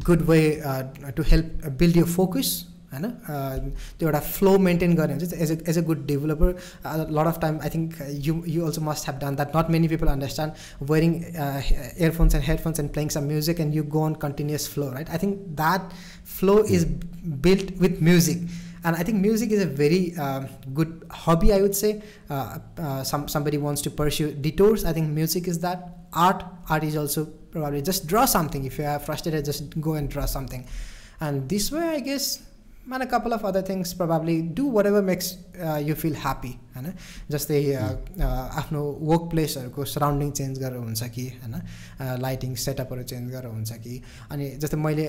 good way uh, to help build your focus होइन त्यो एउटा flow maintain गर्ने हुन्छ as a as a good developer lot of time I think you you also must have done that not many people understand wearing earphones and headphones and playing some music and you go on continuous flow right i think that flow is built with music and i think music is a very uh, good hobby i would say uh, uh, some somebody wants to pursue detours i think music is that art art is also probably just draw something if you are frustrated just go and draw something and this way i guess and a couple of other things probably. Do whatever makes uh, you feel happy होइन जस्तै आफ्नो work प्लेसहरूको surrounding change गरेर हुन्छ कि होइन lighting सेटअपहरू change गरेर हुन्छ कि। अनि जस्तै मैले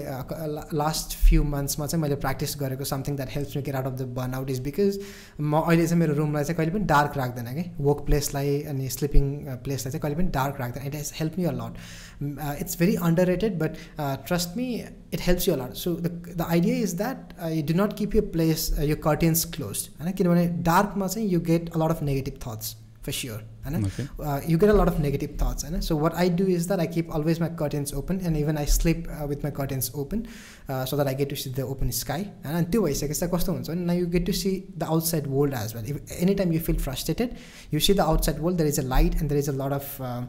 लास्ट फ्यु मन्थ्समा चाहिँ मैले प्र्याक्टिस गरेको something that helps me get out of the burn out is because म अहिले चाहिँ मेरो रुमलाई चाहिँ कहिले पनि डार्क राख्दैन कि। वर्क प्लेसलाई अनि स्लिपिङ प्लेसलाई चाहिँ कहिले पनि dark राख्दैन। It has help me a lot Uh, it's very underrated, but uh, trust me, it helps you a lot. So the, the idea is that uh, you do not keep your place, your curtains closed. And when dark, you get a lot of negative thoughts for sure. होइन you get a lot of negative thoughts होइन so what I do is that I keep always my curtains open and even I sleep uh, with my curtains open uh, so that I get to see the open sky होइन त्यो भइसकेपछि कस्तो हुन्छ भने now you get to see the outside world as well if anytime you feel frustrated you see the outside world there is a light and there is a lot of um,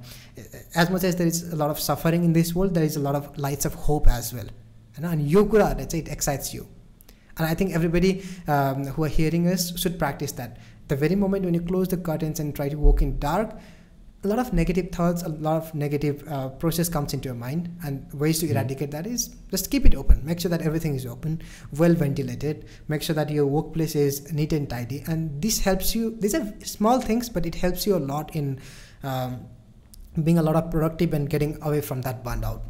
as much as there is a lot of suffering in this world there is a lot of lights of hope as well होइन अनि यो कुराहरूले चाहिँ it excites you and I think everybody um, who are hearing us should practice that. the very moment when you close the curtains and try to walk in dark, a lot of negative thoughts, a lot of negative uh, process comes into your mind, and ways to eradicate that is just keep it open. Make sure that everything is open, well ventilated. Make sure that your workplace is neat and tidy, and this helps you. These are small things, but it helps you a lot in um, being a lot of productive and getting away from that burnout.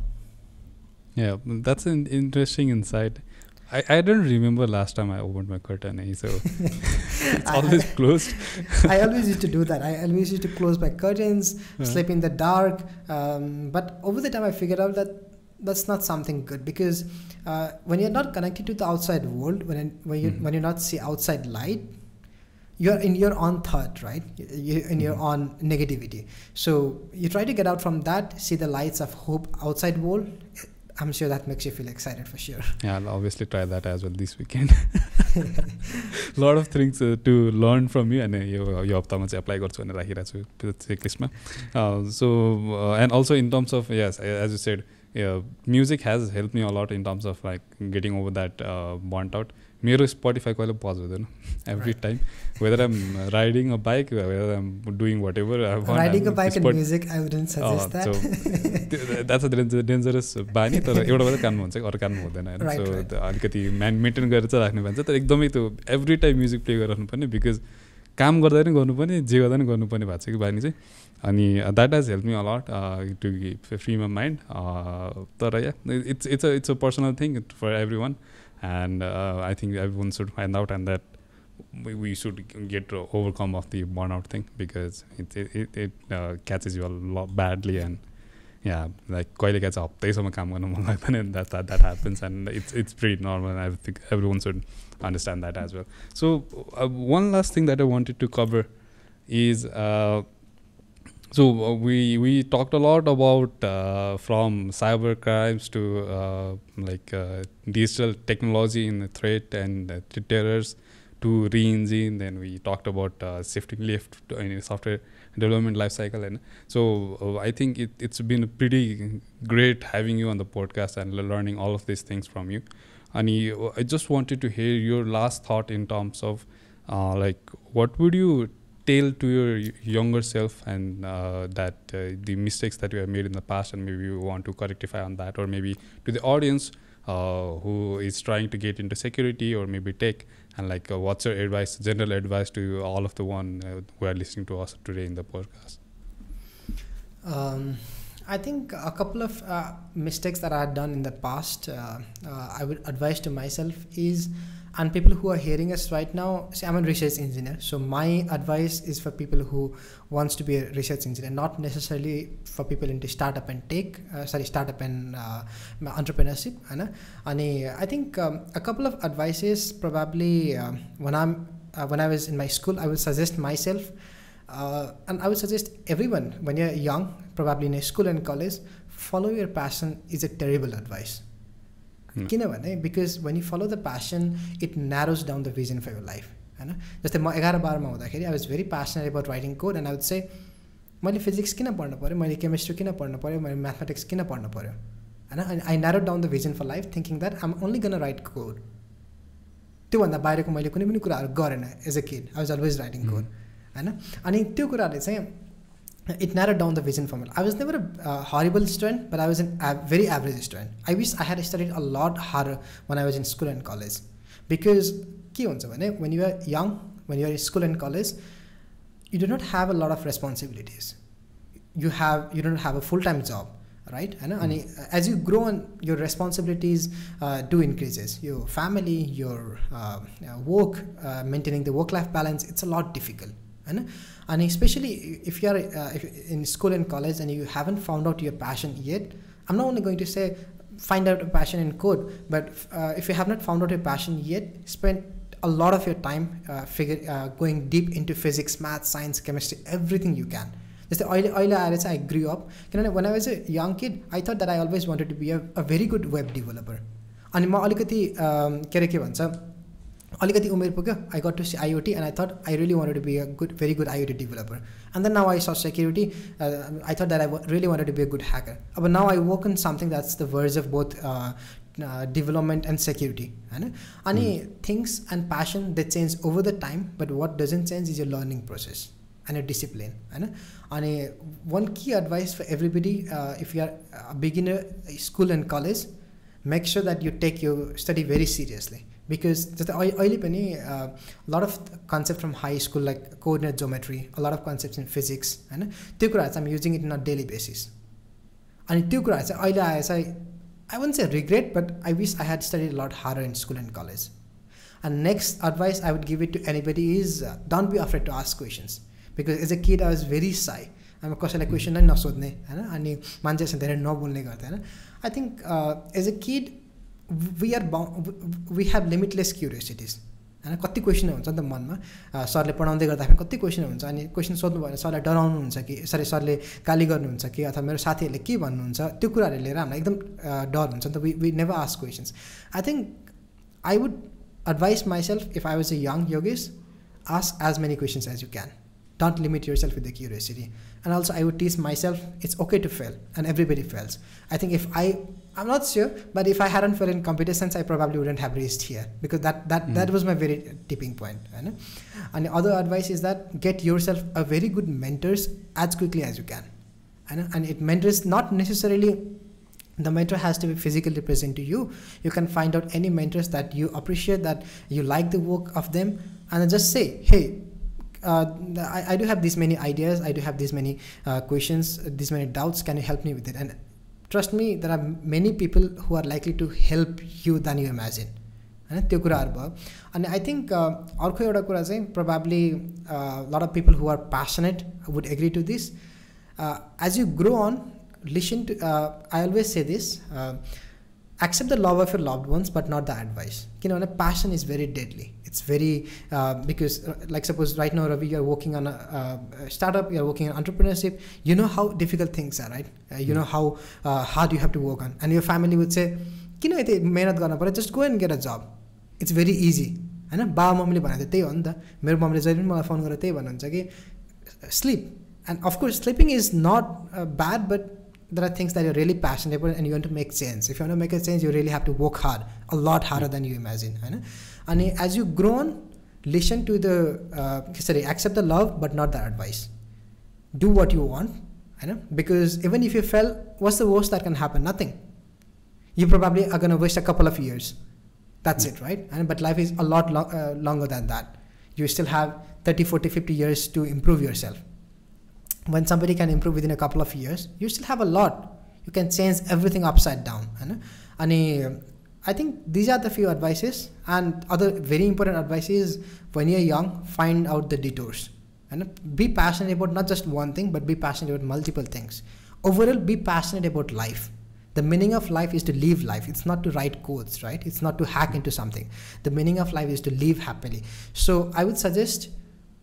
Yeah, that's an interesting insight. I, I don't remember last time I opened my curtain, eh, so it's always closed. I always used to do that. I always used to close my curtains, Yeah. sleep in the dark. Um, but over the time, I figured out that that's not something good because uh, when you're not connected to the outside world, when when you Mhm. when you not see outside light, you're in your own thought, right? You're in your own negativity. So you try to get out from that, see the lights of hope outside world. I'm sure that makes you feel excited for sure. Yeah, I'll obviously try that as well this weekend. lot of things uh, to learn from you अनि यो यो हप्तामा चाहिँ apply गर्छु भनेर राखिरहेको छु check लिस्टमा so and also in terms of yes as you said music hedge help me a lot in terms of like getting over that burnt out मेरो Spotify कहिले पज हुँदैन every time whether I'm riding a bike whether I'm doing whatever. That's a dangerous बानी तर एउटा मात्रै कानमा हुन्छ अरू कानमा हुँदैन होइन? सो. अलिकति मेन मेन्टेन गरेर चाहिँ राख्ने भन्छ तर एकदमै त्यो एभ्री टाइम म्युजिक प्ले गरेर राख्नुपर्ने बिकज काम गर्दा पनि गर्नुपर्ने जे गर्दा पनि गर्नुपर्ने भएको छ कि बानी चाहिँ। अनि that has help me a lot to free my mind तर yeah it's it's a it's a personal thing for everyone end I think every one should find out and that we, we should get uh, overcome of the burnout thing because it it, it, it uh, catches you a lot badly and yeah like कहिले काहीँ चाहिँ हप्तैसम्म काम गर्नु मन लाग्दैन that that that happens and it's it's pretty normal and I think everyone should understand that as well so uh, one last thing that I wanted to cover is uh, so uh, we we talked a lot about uh, from cyber crimes to uh, like uh, digital technology in the threat and terrors to reNgine. Then we talked about uh, shifting left in software development life cycle. And so uh, i think it, it's been pretty great having you on the podcast and learning all of these things from you. And i just wanted to hear your last thought in terms of like what would you tell to your younger self and uh, that uh, the mistakes that you have made in the past and maybe you want to correctify on that or maybe to the audience uh, who is trying to get into security or maybe tech and like uh, what's your advice general advice to all of the one uh, who are listening to us today in the podcast? Um, I think a couple of uh, mistakes that I had done in the past, I would advise to myself is, and people who are hearing us right now say, i'm a research engineer so my advice is for people who wants to be a research engineer not necessarily for people into startup and tech uh, sorry startup and uh, entrepreneurship and i think um, a couple of advices probably um, when i'm uh, when i was in my school i would suggest myself uh, and i would suggest everyone when you're young probably in a school and college follow your passion is a terrible advice. किनभने because when you follow the passion it narrows down the vision for your life होइन जस्तै म एघार बाह्रमा हुँदाखेरि I was very passionate about writing code and I would चाहिँ मैले physics किन पढ्नु पऱ्यो मैले केमिस्ट्री किन पढ्नु पऱ्यो मैले म्याथमेटिक्स किन पढ्नु पऱ्यो होइन अनि I narrow down the vision for life thinking that I'm only gonna write code त्योभन्दा बाहिरको मैले कुनै पनि कुराहरू गरेन as a kid I was always writing code होइन अनि त्यो कुराहरूले चाहिँ it narrowed down the vision for me. I was never a uh, horrible student, but I was a very average student. I wish I had studied a lot harder when I was in school and college. Because when you are young, when you are in school and college, you do not have a lot of responsibilities. You have you don't have a full-time job, right? And, mm. and as you grow on, your responsibilities uh, do increases. Your family, your uh, work, uh, maintaining the work-life balance, it's a lot difficult. And and especially if you are uh, if in school and college and you haven't found out your passion yet i'm not only going to say find out a passion in code but uh, if you have not found out your passion yet spend a lot of your time uh, figure uh, going deep into physics math science chemistry everything you can जस्तै अहिले अहिले आएर चाहिँ आई grew up किनभने वान I was a young kid I thought that I always wanted to be a a very good web developer अनि म अलिकति के अरे के भन्छ अलिकति उमेर पुग्यो I got to see IoT and I thought I really wanted to be a good very good IoT developer and then now आई स security I thought that I really wanted to be a good hacker अब now I work in something that's the verge of both development and security होइन अनि things and प्यासन the change over the time but what doesn't change is य learning process and a discipline होइन अनि one key advice for everybody if you are beginner school and college make sure that you take you study very seriously because जस्तै अहिले पनि lot of concept from high school like coordinate geometry lot of concept in physics होइन त्यो कुराहरू चाहिँ हामी using it in a daily basis अनि त्यो कुराहरू चाहिँ अहिले आएर चाहिँ आई वन्ट से रिग्रेट बट आई विस आई ह्याड स्टडी लट harder in school and college end next advice I would give it to anybody is don't be afraid to ask questions because as a kid I was भेरी साई अब कसैलाई question नै नसोध्ने होइन अनि मान्छेसँग धेरै नबोल्ने गर्थेँ होइन I think as a kid we are we have limitless curiosities होइन कति क्वेसन हुन्छ नि त मनमा सरले पढाउँदै गर्दाखेरि कति क्वेसन हुन्छ अनि क्वेसन सोध्नु भयो भने सरलाई डराउनुहुन्छ कि सरी सरले गाली गर्नुहुन्छ कि अथवा मेरो साथीहरूले के भन्नुहुन्छ त्यो कुराहरू लिएर हामीलाई एकदम डर हुन्छ नि त we we never ask questions I think I would advise myself if I was a young Yogesh ask as many questions as you can don't limit your self with the curiosity and also I would teach myself it's okay to fail end everybody fails I think if I I'm not sure, but if I hadn't fell in computer science, I probably wouldn't have reached here because that that, mm. that was my very tipping point. Right? And the other advice is that get yourself a very good mentors as quickly as you can. Right? And it mentors not necessarily the mentor has to be physically present to you. You can find out any mentors that you appreciate, that you like the work of them, and just say, hey, uh, I, I, do have these many ideas, I do have these many uh, questions, these many doubts. Can you help me with it? And trust me there are many people who are likely to help you than you imagine होइन त्यो कुराहरू भयो अनि I think अर्को एउटा कुरा चाहिँ probably lot of people who are passionate would agree to this as you grow on listen to I always say this accept the love of your loved ones but not the advice you know passion is very deadly it's very uh, because uh, like suppose right now ravi you're working on a, a, startup you're working on entrepreneurship you know how difficult things are right uh, you know how uh, hard you have to work on and your family would say किन यति मेहनत गर्न पऱ्यो just go end get a जब it's very easy होइन बाबा मम्मीले भनेको त्यही हो नि त मेरो मम्मीले जहिले पनि मलाई फोन गरेर त्यही भन्नुहुन्छ कि sleep and of course sleeping is not bad but there are things that you're really passionate about and you want to make change. If you want to make a change, you really have to work hard, a lot harder than you imagine. And as you grow on, listen to the, uh, sorry, accept the love, but not the advice. Do what you want, because even if you fail, what's the worst that can happen? Nothing. You probably are going to waste a couple of years. That's it, right? And, but life is a lot lo- uh, longer than that. You still have 30, 40, 50 years to improve yourself when somebody can improve within a couple of years you still have a lot. You can change everything upside down and i think these are the few advices. And other very important advice is when you're young find out the detours and be passionate about not just one thing but be passionate about multiple things. Overall be passionate about life. The meaning of life is to live life. It's not to write codes right? It's not to hack into something. The meaning of life is to live happily. So i would suggest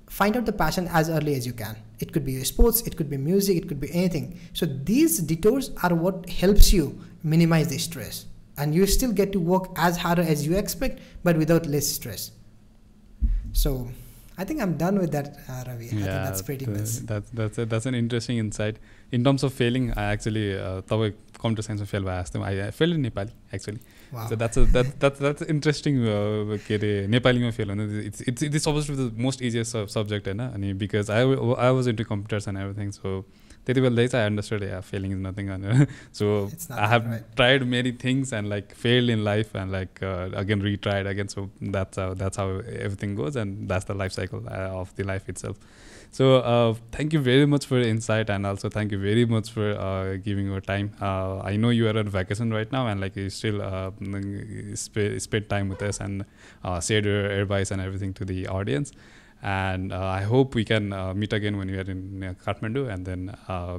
find out the passion as early as you can. It could be sports it could be music it could be anything. So these detours are what helps you minimize the stress. And you still get to work as hard as you expect but without less stress. So i think i'm done with that uh, ravi. Yeah, i think that's pretty much that's that's a, that's an interesting insight. In terms of failing i actually uh, computer science fail i asked them i, I failed in nepal actually. So that's a that that that's interesting. Uh, के अरे नेपालीमा fail हुनु it's it's it's supposed to be the most easiest sub- subject होइन अनि because I w- I was into computers and everything so त्यति बेला चाहिँ I understood yeah failing is nothing भनेर so It's not I have right. tried many things and like failed in life and like uh, again retried again so that's how that's how everything goes and that's the life cycle So uh, thank you very much for insight and also thank you very much for uh, giving your time. Uh, I know you are on vacation right now and like you still uh, mm, sp- spend time with us and uh, shared your advice and everything to the audience. And uh, I hope we can meet again when you are in Kathmandu, and then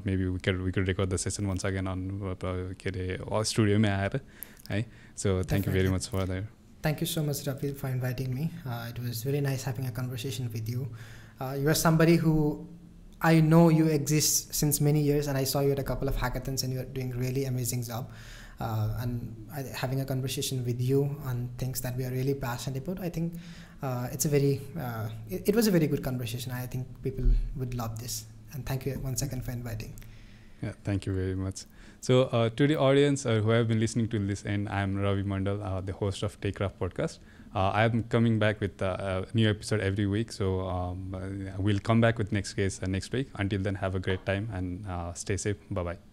maybe we could we could record the session once again on uh, studio. So thank Definitely. you very much for that. Thank you so much, Ravi, for inviting me. it was very nice having a conversation with you. Uh, you are somebody who I know you exist since many years, and I saw you at a couple of hackathons, and you are doing really amazing job. Uh, and I, having a conversation with you on things that we are really passionate about, I think uh, it's a very uh, it, it was a very good conversation. I think people would love this. And thank you once again for inviting. Yeah, thank you very much. So, uh, to the audience uh, who have been listening to this end, I'm Ravi Mandal, uh, the host of TechKraft podcast. Uh, I'm coming back with uh, a new episode every week. So, um, uh, we'll come back with next case uh, next week. Until then, have a great time and stay safe. Bye bye.